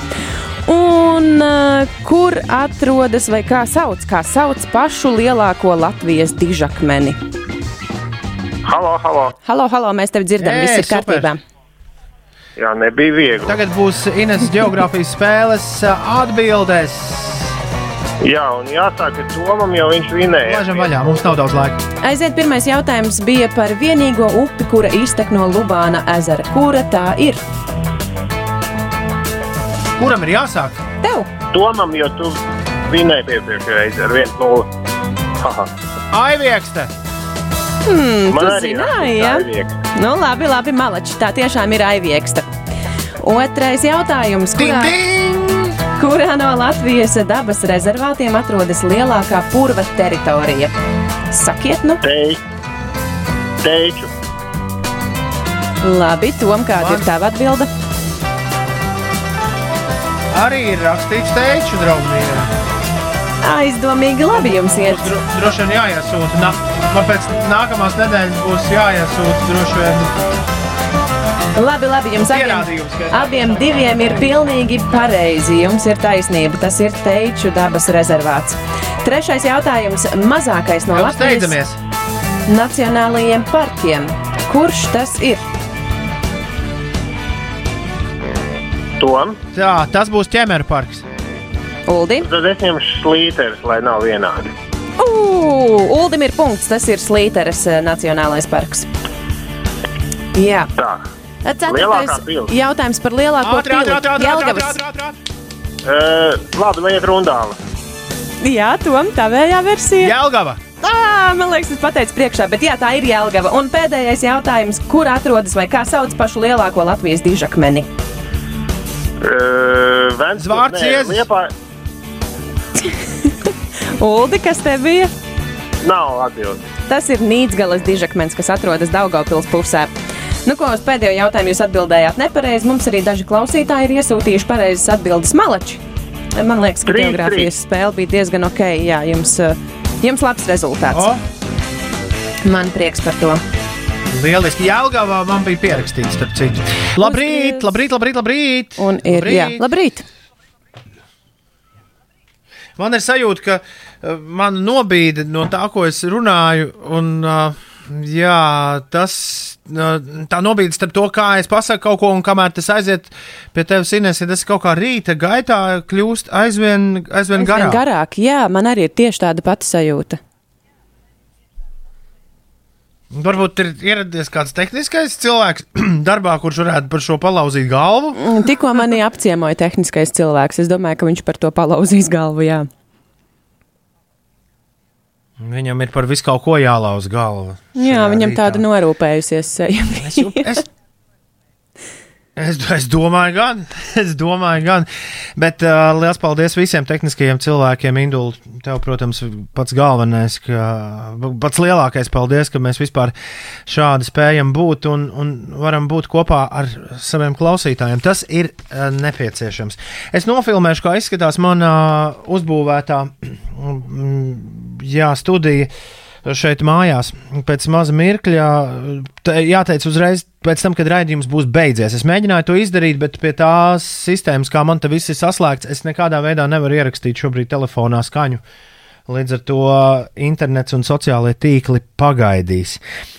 Un uh, kur atrodas vai kā sauc, kā sauc pašu lielāko Latvijas dižakmeni? Halo, halo. Halo, halo mēs tevi dzirdam, Ē, viss ir super. kārtībā. Jā, nebija viegli. Tagad būs Ines geogrāfijas spēles atbildēs. Jā, un jāsāk ar Tomam, jo viņš vinēja. Laižam vaļā, mums nav daudz laika. Aiziet, pirmais jautājums bija par vienīgo upi, kura iztek no Lubāna ezera. Kura tā ir? Kuram ir jāsāk? Tev! Tomam, jo tu vinēji iepriekšējā reizē ar 1-0. Aiviekste! Hmm, Man tu zināji, ja? Aiviekste. Nu, labi, labi, malači. Tā tiešām ir aivieksta. Otrais jautājums. Kurā, kurā no Latvijas dabas rezervātiem atrodas lielākā purva teritorija? Sakiet, nu, Tei, teiču. labi, Tom, kāda ir tava atbilde? Arī ir rakstīts teiču, draugi. Aizdomīgi, labi jums iet. Dro, droši vien jāiesūta. Na, man pēc nākamās nedēļas būs jāiesūta droši vien Labi, labi, jums abiem, abiem diviem ir pilnīgi pareizi. Jums ir taisnība. Tas ir teiču dabas rezervāts. Trešais jautājums. Mazākais no Jau Latvijas Steidzamies! nacionālajiem parkiem. Kurš tas ir? Tom. Jā, tas būs ķemeru parks. Uldi. Tad es ņemšu slīterus, lai nav vienādi. Ugh, Uldim ir punkts. Tas ir Slīteres eh, Nacionālais parks. Jā. Tā. Ceturtais jautājums par lielāko ātri, Jelgavas. Uh, labi, vai iet rundāli? Jā, Tom, tavējā versija. Jelgava! Ā, man liekas, es pateicu priekšā, bet jā, tā ir Jelgava. Un pēdējais jautājums, kur atrodas vai kā sauc pašu lielāko Latvijas dižakmeni? Uh, Vents, Zvārds. Liepā Uldi, kas te bija? nav atbildi. Tas ir Nīdzgalas dižakmens, kas atrodas Daugavpils pusē. Nu, ko uz pēdējo jautājumu jūs atbildējāt nepareizi. Mums arī daži klausītāji ir iesūtījuši pareizas atbildes malači. Man liekas, ka geogrāfijas spēle bija diezgan ok. Jā, jums, eh, jums labs rezultāts. O, Man prieks par to. lieliski! Jelgavā man bija pierakstīts, starp citu. Labrīt, labrīt, labrīt! labrīt. Un ir, labrīt. jā, labrīt! Man ir sajūta, ka uh, man nobīda no tā, ko es runāju. Un, uh, jā, tas tā nobīda starp to, kā es pasaku kaut ko, un kamēr tas aiziet pie tevis, Ines, ja tas kaut kā rīta gaitā kļūst aizvien, aizvien, aizvien garāk. garāk. Jā, man arī ir tieši tāda pati sajūta. Varbūt ir ieradies kāds tehniskais cilvēks darbā, kurš varētu par šo palauzīt galvu. Mm, Tikko mani apciemoja tehniskais cilvēks. Es domāju, ka viņš par to palauzīs galvu. Jā. Viņam ir par visu kaut ko jālauz galva. Jā, viņam rītā. tāda norūpējusies. Es, es, es, es domāju, gan. Es domāju, gan. Bet uh, liels paldies visiem tehniskajiem cilvēkiem. Indul, tev, protams, pats galvenais, ka, pats lielākais paldies, ka mēs vispār šādi spējam būt un, un varam būt kopā ar saviem klausītājiem. Tas ir uh, nepieciešams. Es nofilmēšu, kā izskatās mana uzbūvētā mm, jā, studija šeit mājās. Pēc maza mirkļa, jāteic uzreiz, pēc tam, kad raidījums būs beidzies. Es mēģināju to izdarīt, bet pie tās sistēmas, kā man te viss ir saslēgts, es nekādā veidā nevaru ierakstīt šobrīd telefonā skaņu. Līdz ar to internets un sociālie tīkli pagaidīs.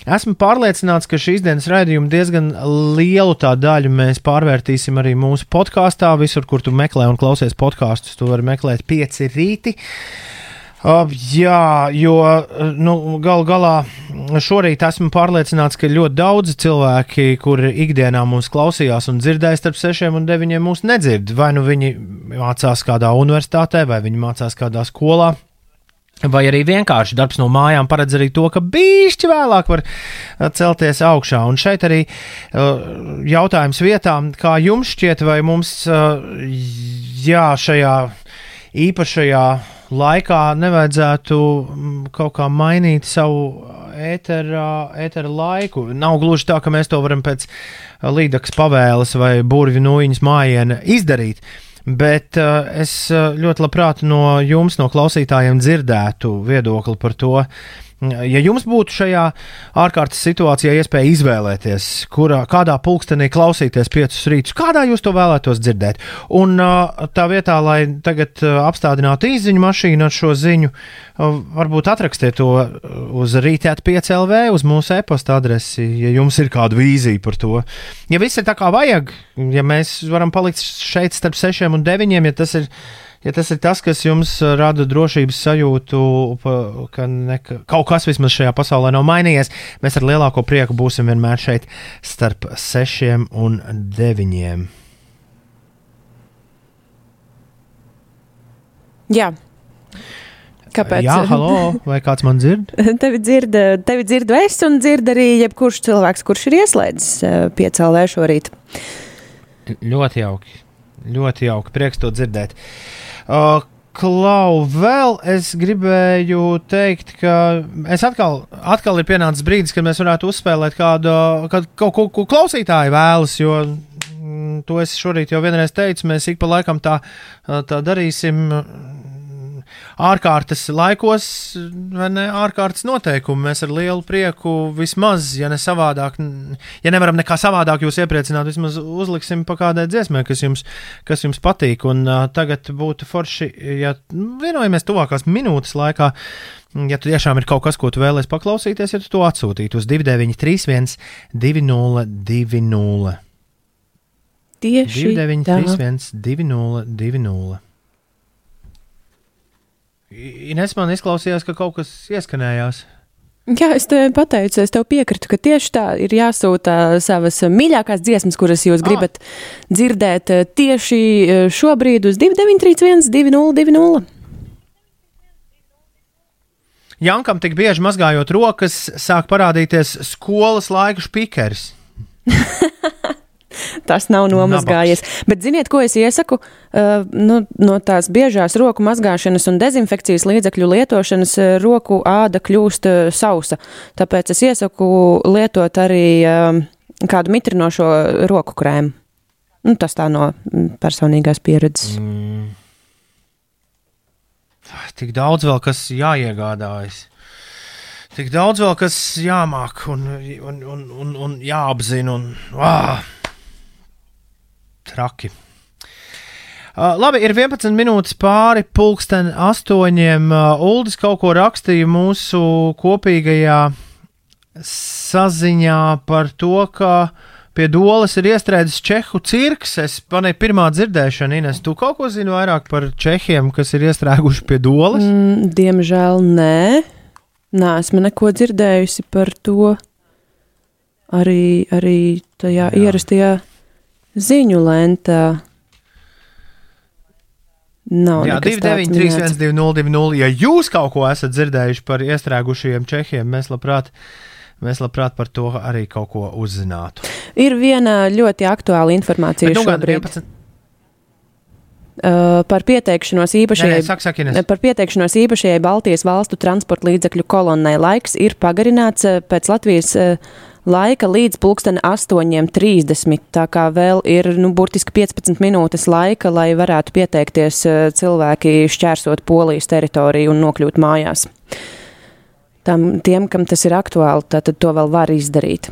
Esmu pārliecināts, ka šīs dienas raidījuma diezgan lielu tā daļu mēs pārvērtīsim arī mūsu podkāstā. Visur, kur tu meklē un klausies podkāstus, tu vari meklēt pieci rīti. Uh, jā, jo nu, gal galā šorīt esmu pārliecināts, ka ļoti daudzi cilvēki, kuri ikdienā mūs klausījās un dzirdēja starp sešiem un deviņiem, mūs nedzird. Vai nu viņi mācās kādā universitātē, vai viņi mācās kādā skolā. Vai arī vienkārši darbs no mājām paredz arī to, ka bišķi vēlāk var uh, celties augšā. Un šeit arī uh, jautājums vietā, kā jums šķiet, vai mums uh, jā, šajā īpašajā laikā nevajadzētu mm, kaut kā mainīt savu ētera, ētera laiku. Nav gluži tā, ka mēs to varam pēc līdakas pavēles vai burvju nūjiņas mājiena izdarīt. Bet uh, es uh, ļoti labprāt no jums, no klausītājiem, dzirdētu viedokli par to, ja jums būtu šajā ārkārtas situācijā iespēja izvēlēties, kurā, kādā pulkstenī klausīties piecus rītus, kādā jūs to vēlētos dzirdēt. Un tā vietā, lai tagad apstādinātu īziņu mašīnu ar šo ziņu, varbūt atrakstiet to uz rītēt 5 LV, uz mūsu e-pasta adresi, ja jums ir kāda vīzija par to. Ja viss ir tā kā vajag, ja mēs varam palikt šeit starp 6 un 9, ja tas ir ja tas ir tas, kas jums uh, rada drošības sajūtu, ka neka, kaut kas vismaz šajā pasaulē nav mainījies, mēs ar lielāko prieku būsim vienmēr šeit starp sešiem un deviņiem. Jā. Kāpēc? Jā, halo, vai kāds man dzird? Tevi, dzird, tevi dzirdu es, un dzird arī jebkurš cilvēks, kurš ir ieslēdzis eh, piecēlē šorīt. Ļoti jauki. Ļoti jauki. Prieks to dzirdēt. Uh, Klau, vēl es gribēju teikt, ka es atkal, atkal ir pienācis brīdis, kad mēs varētu uzspēlēt kādu, kādu kaut ko, ko klausītāji vēlas, jo mm, to es šorīt jau vienreiz teicu, mēs ik pa laikam tā, tā darīsim ārkārtas laikos, vai ne ārkārtas noteikumi. Mēs ar lielu prieku vismaz, ja ne savādāk, ja nevaram nekā savādāk jūs iepriecināt, vismaz uzliksim pa kādai dziesmai, kas jums, kas jums patīk. Un uh, tagad būtu forši, ja vienojamies tuvākās minūtes laikā. Ja tu tiešām ir kaut kas, ko tu vēlēsies paklausīties, ja tu to atsūtītu uz 293, 202, Tieši 293, 202. Ines man izklausījās, ka kaut kas ieskanējās. Jā, es tev pateicu, es tev piekrītu, ka tieši tā ir jāsūta savas mīļākās dziesmas, kuras jūs gribat ah. dzirdēt tieši šobrīd uz 2931, 2020. Jankam tik bieži mazgājot rokas, sāk parādīties skolas laiku spīkeris. Tas nav nomazgājies. Nabaks. Bet ziniet, ko es iesaku? Uh, nu, no tās biežās roku mazgāšanas un dezinfekcijas līdzekļu lietošanas uh, roku āda kļūst uh, sausa. Tāpēc es iesaku lietot arī uh, kādu mitrinošo roku krēmu. Nu, tas tā no mm, personīgās pieredzes. Mm. Tik daudz vēl kas jāiegādājas. Tik daudz vēl kas jāmāk un, un, un, un, un jāapzina. Un, ah! Traki. Uh, labi, ir 11 minūtes pāri pulksten astoņiem. Uh, Uldis kaut ko rakstīja mūsu kopīgajā saziņā par to, ka pie dolas ir iestrēdzis čehu cirks. Es panēju pirmā dzirdēšana, Ines, tu kaut ko zini vairāk par čehiem, kas ir iestrēguši pie dolas? Mm, diemžēl nē. Nē, esmu neko dzirdējusi par to. Arī, arī tajā Jā. ierastajā ziņu lentā. Nav Jā, 293, 202, ja jūs kaut ko esat dzirdējuši par iestrēgušajiem čehiem, mēs labprāt, mēs labprāt par to arī kaut ko uzzinātu. Ir viena ļoti aktuāla informācija nu, šobrīd. 11. Uh, par pieteikšanos īpašajai, nē, nē, sak, sak, par pieteikšanos īpašajai Baltijas valstu transporta līdzekļu kolonnai laiks ir pagarināts uh, pēc Latvijas uh, laika līdz pulksten 8.30. Tā kā vēl ir nu, burtiski 15 minūtes laika, lai varētu pieteikties eh, cilvēki šķērsot polijas teritoriju un nokļūt mājās. Tam, tiem, kam tas ir aktuāli, tad to vēl var izdarīt.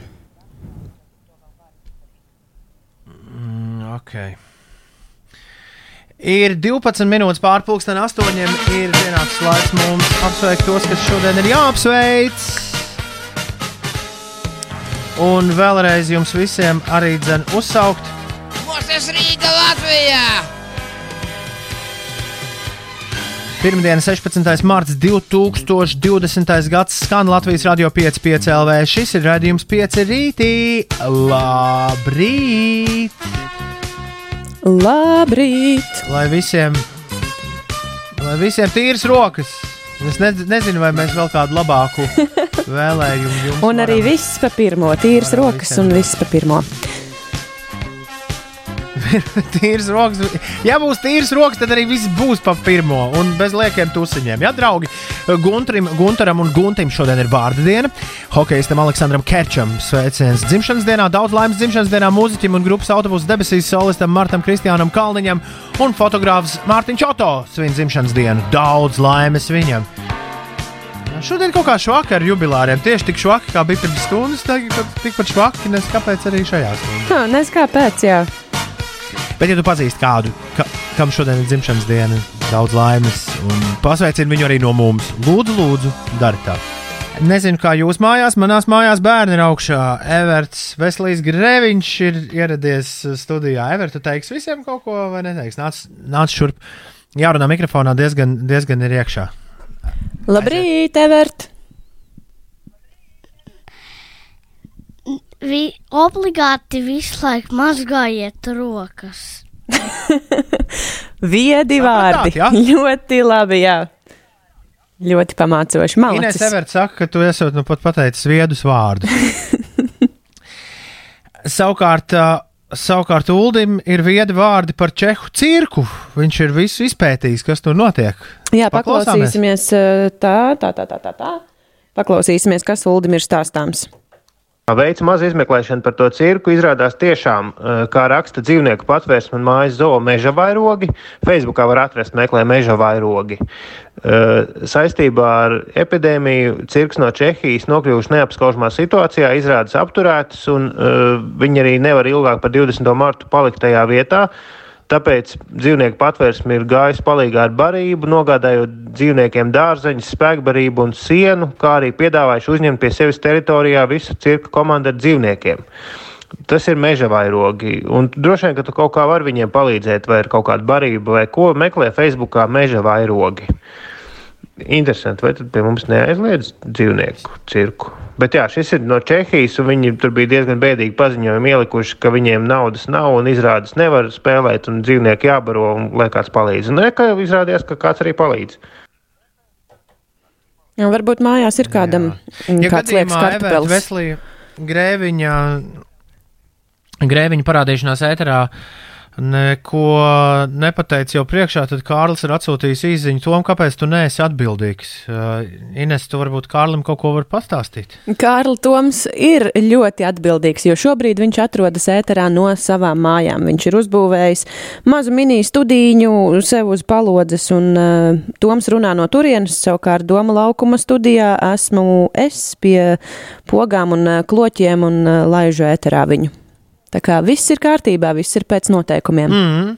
Mm, okay. Ir 12 minūtes pārpusdienas, 8. ir pienācis laiks mums apsveikt tos, kas šodien ir jāapsveic. Un vēlreiz jums visiem arī dzen uzsaukt. Mūsu Rīga Latvijā! Pirmdiena, 16. mārciņa 2020. gads skan Latvijas radio 5,5 LV. Šis ir redzējums 5 rītī. Labrīt! Labrīt! Lai visiem, lai visiem tīras rokas! Es ne, nezinu, vai mēs vēl kādu labāku vēlējumu jums. un arī varam... viss pa pirmo, tīras rokas un viss pa pirmo. tīras rokas. Ja būs tīras rokas, tad arī viss būs pa pirmo un bez liekiem tusiņiem. Ja, draugi, Gunterim, Gunteram un Guntim šodien ir vārda diena. Hokejistam Aleksandram Kerčam sveiciens dzimšanas dienā, daudz laimes dzimšanas dienā mūziķim un grupas autobusu debesīs solistam Martam Kristiānam Kalniņam un fotogrāfs Mārtiņš Oto svin dzimšanas dienu. Daudz laimes viņam! Šodien kaut kā švaka ar jubilāriem. Tieši tik švaki, kā bija pirms stundas, tikpat švaki, nes kāpēc arī šajā stundā. Nes kāpēc, jā. Bet, ja tu pazīsti kādu, ka, kam šodien ir dzimšanas diena, daudz laimes un pasveicini viņu arī no mums, lūdzu, lūdzu, dari tā. Nezinu, kā jūs mājās, manās mājās bērni ir augšā. Everts Veselīs Greviņš ir ieradies studijā. Everts, tu teiksi visiem kaut ko vai neteiks? Nāc, nāc šurp. Jārunā mikrofonā diezgan, diezgan ir iekšā. Labrīt, Everts! vi, obligāti visu laiku mazgājiet rokas. Viedi vārdi. Tā, ļoti labi, jā. Ļoti pamācoši. Inês Everts saka, ka tu esat nu pat pateicis viedus vārdus. Savukārt, savukārt Uldim ir viedi vārdi par čehu cirku. Viņš ir visu izpētījis, kas tur notiek. Jā, paklausīsimies tā, tā, tā, tā, tā. tā. Paklausīsimies, kas Uldim ir stāstāms. Veids mazu izmeklēšanu par to cirku izrādās tiešām, eh, kā raksta dzīvnieku patvērsme un mājas zoo meža vairogi. Facebookā var atrast meklē meža vairogi. Eh, Saistībā ar epidēmiju cirks no Čehijas nokļuvuši neapskaužamā situācijā, izrādas apturētas, un eh, viņi arī nevar ilgāk par 20. martu palikt tajā vietā. Tāpēc dzīvnieku patvērsme ir gājusi palīdzīgā ar barību, nogādājot dzīvniekiem dārzeņus, spēkbarību un sienu, kā arī piedāvājuši uzņemt pie sevis teritorijā visu cirka komandu ar dzīvniekiem. Tas ir meža vairogi. Un droši vien, ka tu kaut kā vari viņiem palīdzēt, vai ir kaut kāda barība, vai ko meklē Facebookā meža vairogi. Interesanti, vai tad pie mums neaizliedz dzīvnieku cirku? Bet jā, šis ir no Čehijas, un viņi tur bija diezgan bēdīgi paziņojumi ielikuši, ka viņiem naudas nav un izrādes nevar spēlēt, un dzīvnieki jābaro, un lai kāds palīdz. Un nekā jau izrādījās, ka kāds arī palīdz. Jā, varbūt mājās ir kādam Ja kāds liekas gadījumā Everta kartupelis. Veslija grēviņa, grēviņa parādīšanās ēterā neko nepateica jau priekšā, tad Kārlis ir atsūtījis īziņu tom, kāpēc tu neesi atbildīgs. Uh, Ines, tu varbūt Kārlim kaut ko var pastāstīt. Kārl Toms ir ļoti atbildīgs, jo šobrīd viņš atrodas ēterā no savām mājām. Viņš ir uzbūvējis mazu mini studīņu sev uz palodzes, un uh, Toms runā no turienes. Savukārt Doma laukuma studijā esmu es pie pogām un uh, kloķiem un uh, laižu ēterā viņu. Tā kā viss ir kārtībā, viss ir pēc noteikumiem. Mm.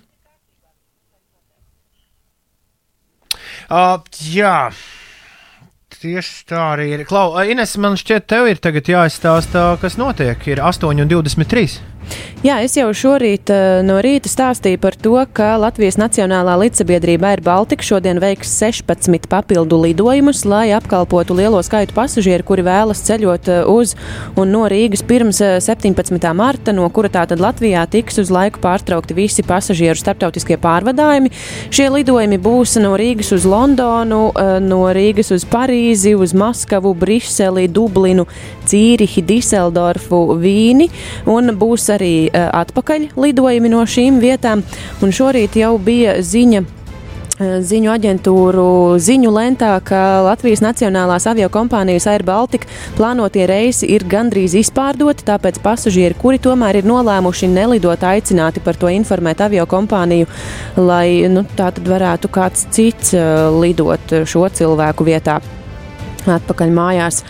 Uh, jā. Tieši tā arī ir. Klau, Ines, man šķiet, tev ir tagad jāizstāsta, kas notiek. Ir 8,23. Jā, es jau šorīt uh, no rīta stāstīju par to, ka Latvijas Nacionālā līdzsabiedrība Air Baltica šodien veiks 16 papildu lidojumus, lai apkalpotu lielo skaitu pasažieru, kuri vēlas ceļot uh, uz un no Rīgas pirms uh, 17. marta, no kura tātad Latvijā tiks uz laiku pārtraukti visi pasažieru starptautiskie pārvadājumi. Šie lidojumi būs no Rīgas uz Londonu, no Rīgas uz Parīzi, uz Maskavu, Briseli, Dublinu, Cīrihi, Diseldorfu, Vīni un būs arī uh, atpakaļ lidojumi no šīm vietām. Un šorīt jau bija ziņa. uh, Ziņu aģentūru ziņu lentā, ka Latvijas Nacionālās aviokompānijas Air Baltica plānotie reisi ir gandrīz izpārdoti, tāpēc pasažieri, kuri tomēr ir nolēmuši nelidot, aicināti par to informēt aviokompāniju, lai nu, tā tad varētu kāds cits uh, lidot šo cilvēku vietā atpakaļ mājās.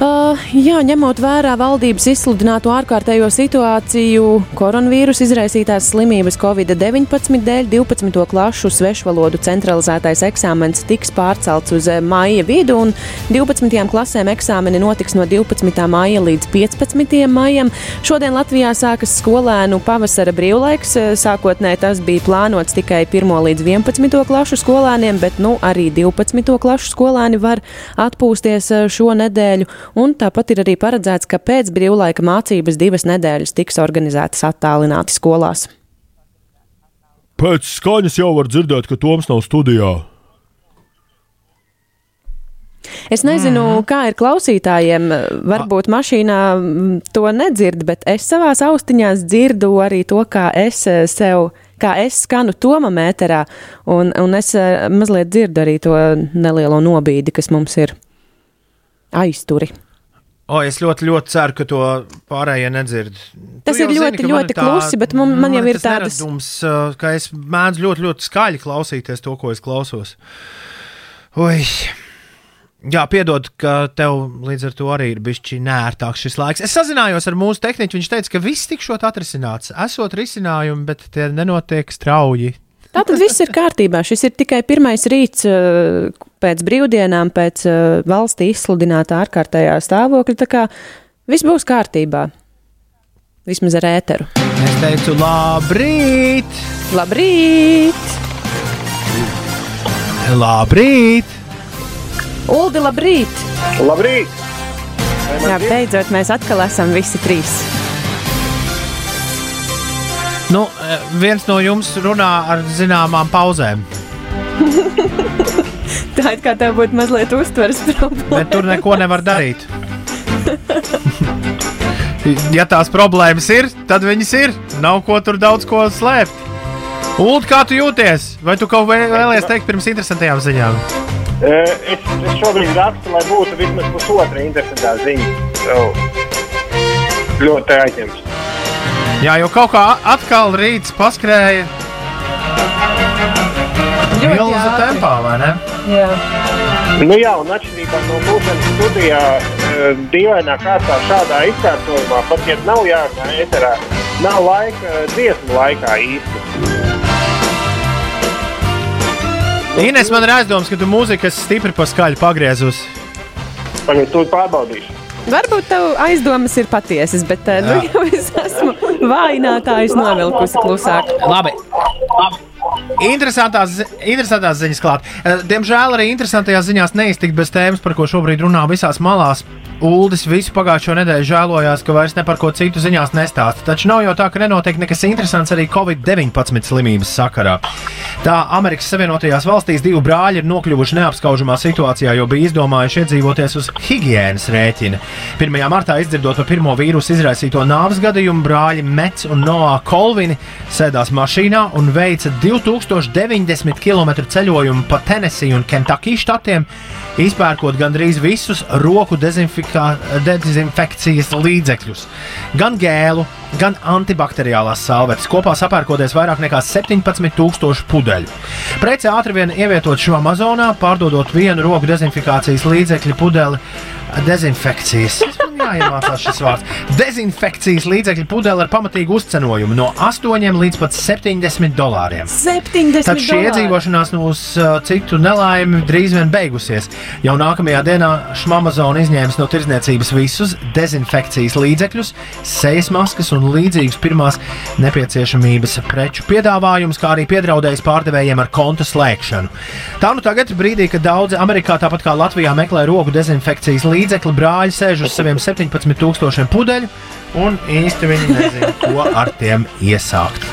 Uh, jā, ņemot vērā valdības izsludināto ārkārtējo situāciju, koronavīrusa izraisītās slimības Covid-19 dēļ 12. klašu svešvalodu centralizētais eksāmens tiks pārcelts uz maija vidu, un 12. klasēm eksāmeni notiks no 12. maija līdz 15. maijam. Šodien Latvijā sākas skolēnu pavasara brīvlaiks. Sākotnēji tas bija plānots tikai 1. līdz 11. klašu skolēniem, bet nu, arī 12. klašu skolēni var atpūsties šo nedēļu. Un tāpat ir arī paredzēts, ka pēc brīvlaika mācības divas nedēļas tiks organizētas attālināti skolās. Pēc skaņas jau var dzirdēt, ka Toms nav studijā. Es nezinu, mm. kā ir klausītājiem. Varbūt mašīnā mm, to nedzird, bet es savās austiņās dzirdu arī to, kā es eh, sev. Kā es skanu Toma mēterā, un, un es eh, mazliet dzirdu arī to nelielo nobīdi, kas mums ir aizturi. O, es ļoti, ļoti ceru, ka to pārējie nedzird. Tas ir ļoti, man ļoti tā- klusi, bet man- man jau ir tas tādas- neradums, uh, ka es mēdzu ļoti, ļoti skaļi klausīties to, ko es klausos. Ui. Jā, piedod, ka tev līdz ar to arī ir bijis nērtāks šis laiks. Es sazinājos ar mūsu tehniku. Viņš teica, ka viss tikšot atrisināts. Esot risinājumi, bet tie nenotiek strauji. Tā tad viss ir kārtībā. Šis ir tikai pirmais rīts uh, pēc brīvdienām, pēc uh, valstī izsludinātā ārkārtējā stāvokļa. Tā kā viss būs kārtībā. Vismaz ar ēteru. Es teicu, labrīt! Labrīt! Labrīt! Uldi, labrīt! Labrīt! Jā, beidzot, mēs atkal esam visi trīs. Nu, eh, viens no jums runā ar zināmām pauzēm, Tā ir kā tev būtu mazliet uztveres problēma. bet tur neko nevar darīt. Ja tās problēmas ir, tad viņas ir. Nav ko tur daudz ko slēpt. Ulu, kā tu jūties? Vai tu kaut ko vēl- vēlies teikt pirms interesantajām ziņām? Es, es šobrīd rakstu, lai būtu vismaz pusotra interesantā ziņa. So, ļoti aizņemts. Jā, jau kaut kā atkal rīts paskrēja milzu ātri. tempā, vai ne? Jā. Nu jā, un atšķirībā no mūsu studijā, uh, dīvainā kārtā šādā izkārtojumā, pat ja nav jārunā eterā, nav laika uh, dziesmu laikā īsti. Ines, man ir aizdoms, ka tu mūziku esi stipri pa skaļu pagriezus. Tagad to pārbaudīšu. Varbūt tev aizdomas ir patiesas, bet eh, nu, jau es esmu vājinātājs novilkusi klusāk. Labi. Interesantās, interesantās ziņas klāt. Eh, Diemžēl arī interesantajās ziņās neiztikt bez tēmas, par ko šobrīd runā visās malās. Uldis visu pagājušo nedēļu žēlojās, ka vairs ne par ko citu ziņās nestāsta. Taču nav jau tā, ka nenotiek nekas interesants arī Covid-19 slimības sakarā. Tā Amerikas Savienotajās valstīs divi brāļi ir nokļuvuši neapskaužamā situācijā, jo bija izdomājuši iedzīvoties uz higiēnas rēķina. 1. martā izdzirdot par pirmo vīrusu izraisīto nāves gadījumu, brāļi Mets un Noā Kolvini sēdās mašīnā un veica 2090 km ceļojumu pa Tennessee un Kentucky štatiem, izpērkot gandrīz visus roku dezinfekcijas līdzekļus. Gan gēlu, gan antibakteriālās salvetes, kopā sapērkoties vairāk nekā 17,000 pudeļu. Prece ātri vien ievietot šo Amazonā, pārdodot vienu roku dezinfikācijas līdzekļu pudeli. Dezinfekcijas. Jāiemācās šis vārds. Dezinfekcijas līdzekļu pudele ar pamatīgu uzcenojumu no 8 līdz pat 70 dolāriem. 70 Tad šī iedzīvošanās no uz uh, citu nelaimi drīz vien beigusies. Jau nākamajā dienā Šmamazona izņēma no tirdzniecības visus dezinfekcijas līdzekļus, sejas maskas un līdzīgus pirmās nepieciešamības preču piedāvājumus, kā arī piedraudējis pārdevējiem ar konta slēgšanu. Tā nu tagad, brīdī, kad daudzi Amerikā, tāpat kā Latvijā, meklē roku dezinfekcijas līdzekli, brāļi sēž uz saviem 17,000 pudeļu un īsti viņi nezina, ko ar tiem iesākt.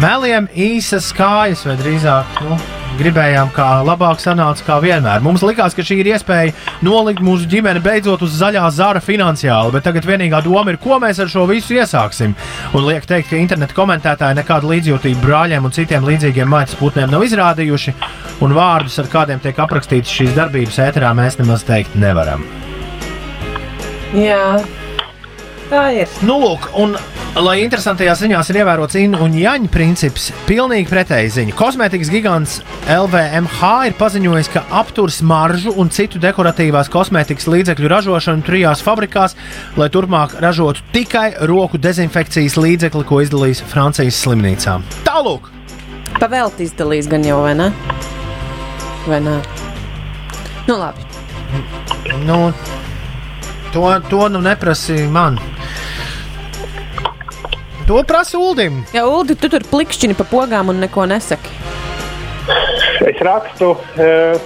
Meliem īsas kājas, vai drīzāk nu, gribējām, kā labāk sanāca, kā vienmēr. Mums likās, ka šī ir iespēja nolikt mūsu ģimeni beidzot uz zaļā zara finansiāli, bet tagad vienīgā doma ir, ko mēs ar šo visu iesāksim. Un liek teikt, ka interneta komentētāji nekādu līdzjūtību brāļiem un citiem līdzīgiem maitas putniem nav izrādījuši, un vārdus, ar kādiem tiek aprakstītas šīs darbības ēterā, mēs nemaz teikt nevaram. Jā, tā ir. Nu, lūk, un, lai interesantajās ziņās ir ievērots in un jaņa princips, pilnīgi pretēji ziņa. Kosmētikas gigants LVMH ir paziņojis, ka aptur smaržu un citu dekoratīvās kosmētikas līdzekļu ražošanu trijās fabrikās, lai turpmāk ražotu tikai roku dezinfekcijas līdzekli, ko izdalīs Francijas slimnīcām. Tālāk! Pavēlti izdalīs gan jau, vai ne? Vai ne? Nu, labi. Nu, to, to nu neprasīja man. To prasa Uldim. Jā, Ulu, tu tur plikšķini pa pogām un neko nesaki. Es rakstu. Uh,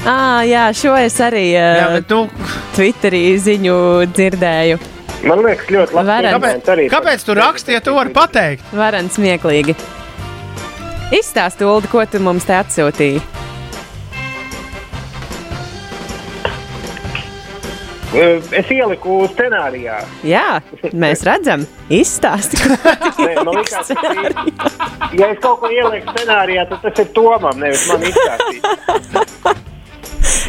Ah, jā, šo es arī uh, Jā, bet tu, Twitterī ziņu dzirdēju. man liekas, ļoti labi. Varens. komentārs arī kāpēc, kāpēc tu raksti, ja tu vari pateikt? Varens smieklīgi. Izstāsti, Ulu, ko tu mums te atsūtīji. Es ieliku scenārijā. Jā, mēs redzam, izstāsti. Nē, man liekas, ka ja es kaut ko ielieku scenārijā, tad tas ir Tomam, nevis man izstāstīt.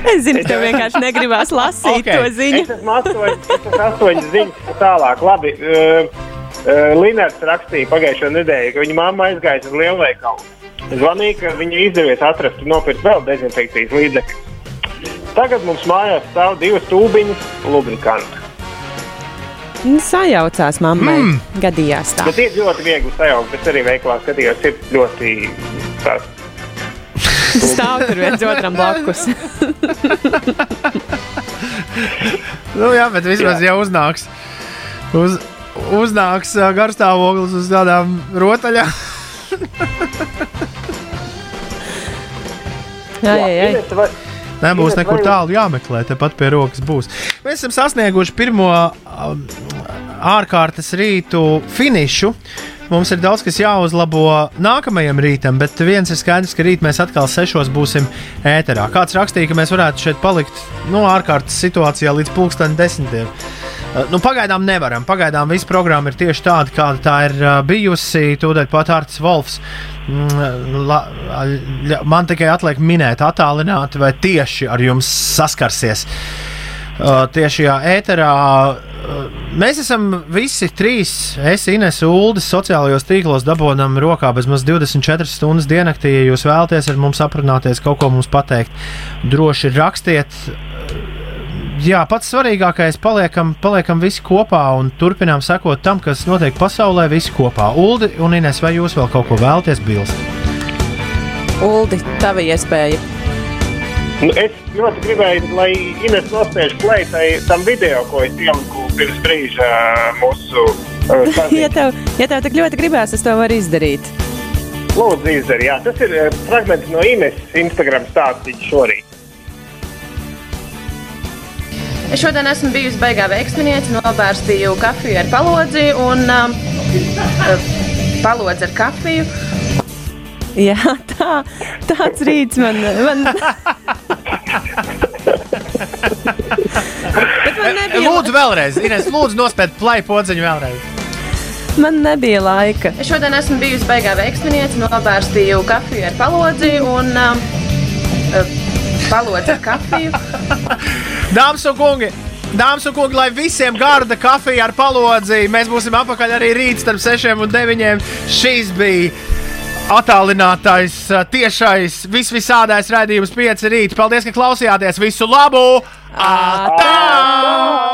Es zinu, tev vienkārši negribās lasīt Ok. okay. to ziņu. Es esmu astoņas, es astoņas ziņas tālāk. Labi, uh, uh, Linārds rakstīja pagājušo nedēļu, ka viņa mamma aizgāja uz lielveikalu. Zvanīja, ka viņa izdevies atrast un nopirkt vēl dezinfekcijas līdzekļus. Tagad mums mājās stāv divas tūbiņas lubrikantu. Nu, Sajaucās mammai. Mm. Gadījās tā. Bet ir ļoti viegli sajaukt. Es arī veiklā skatījos, ir ļoti tāds. Stāv tur viens otram blakus. Nu, jā, bet vismaz jau uznāks. Uz, uznāks garstāvoklis uz tādām rotaļām. jā, jā, jā. Vai- Nebūs nekur tālu jāmeklē, tepat pie rokas būs. Mēs esam sasnieguši pirmo um, ārkārtas rītu finišu. Mums ir daudz kas jāuzlabo nākamajam rītam, bet viens ir skaidrs, ka rīt mēs atkal sešos būsim ēterā. Kāds rakstīja, ka mēs varētu šeit palikt no ārkārtas situācijā līdz pulksten desmitiem. Uh, Nu, pagaidām nevaram. Pagaidām viss programma ir tieši tāda, kāda tā ir uh, bijusi. Tūdaļ pat Arts Volfs. Mm, la, ļa- man tikai atliek minēt, attālināti vai tieši ar jums saskarsies. Uh, tieši šajā ēterā uh, mēs esam visi trīs. Es, Ines, Uldis, sociālajos tīklos dabūjam rokā bezmaz 24 stundas diennaktī. Ja jūs vēlaties ar mums aprunāties, kaut ko mums pateikt, droši rakstiet. Jā, pats svarīgākais - paliekam, paliekam visi kopā un turpinām sekot tam, kas notiek pasaulē, visi kopā. Uldi un Ines, vai jūs vēl kaut ko vēlaties bilst? Uldi, tava iespēja. Nu, es ļoti gribēju, lai Ines nospiež play tai, tam video, ko es ieliku pirms brīža mūsu uh, Ja tev, ja tev tik ļoti gribēs, es to varu izdarīt. Lūdzu, izdari. Jā, tas ir uh, fragments no Ines Instagram stāstījuma šorīt. Es šodien esmu bijusi beigā veiksminiece, nobērstīju kafiju ar palodzi un um, palodzi ar kafiju. Jā, tā, tāds rīts man, man, man nebija, Lūdzu, vēlreiz, Ines, lūdzu, nospied play podziņu vēlreiz. man nebija laika. Es šodien esmu bijusi beigā veiksminiece, nobērstīju kafiju ar palodzi un um, palodzi ar kafiju. Dāmas un kungi! Dāmas un kungi, lai visiem garda kafija ar palodzi, mēs būsim apakaļ arī rīt starp 6 un 9. Šīs bija attālinātais, tiešais, visvisādais raidījums 5 rīt. Paldies, ka klausījāties! Visu labu! Atā!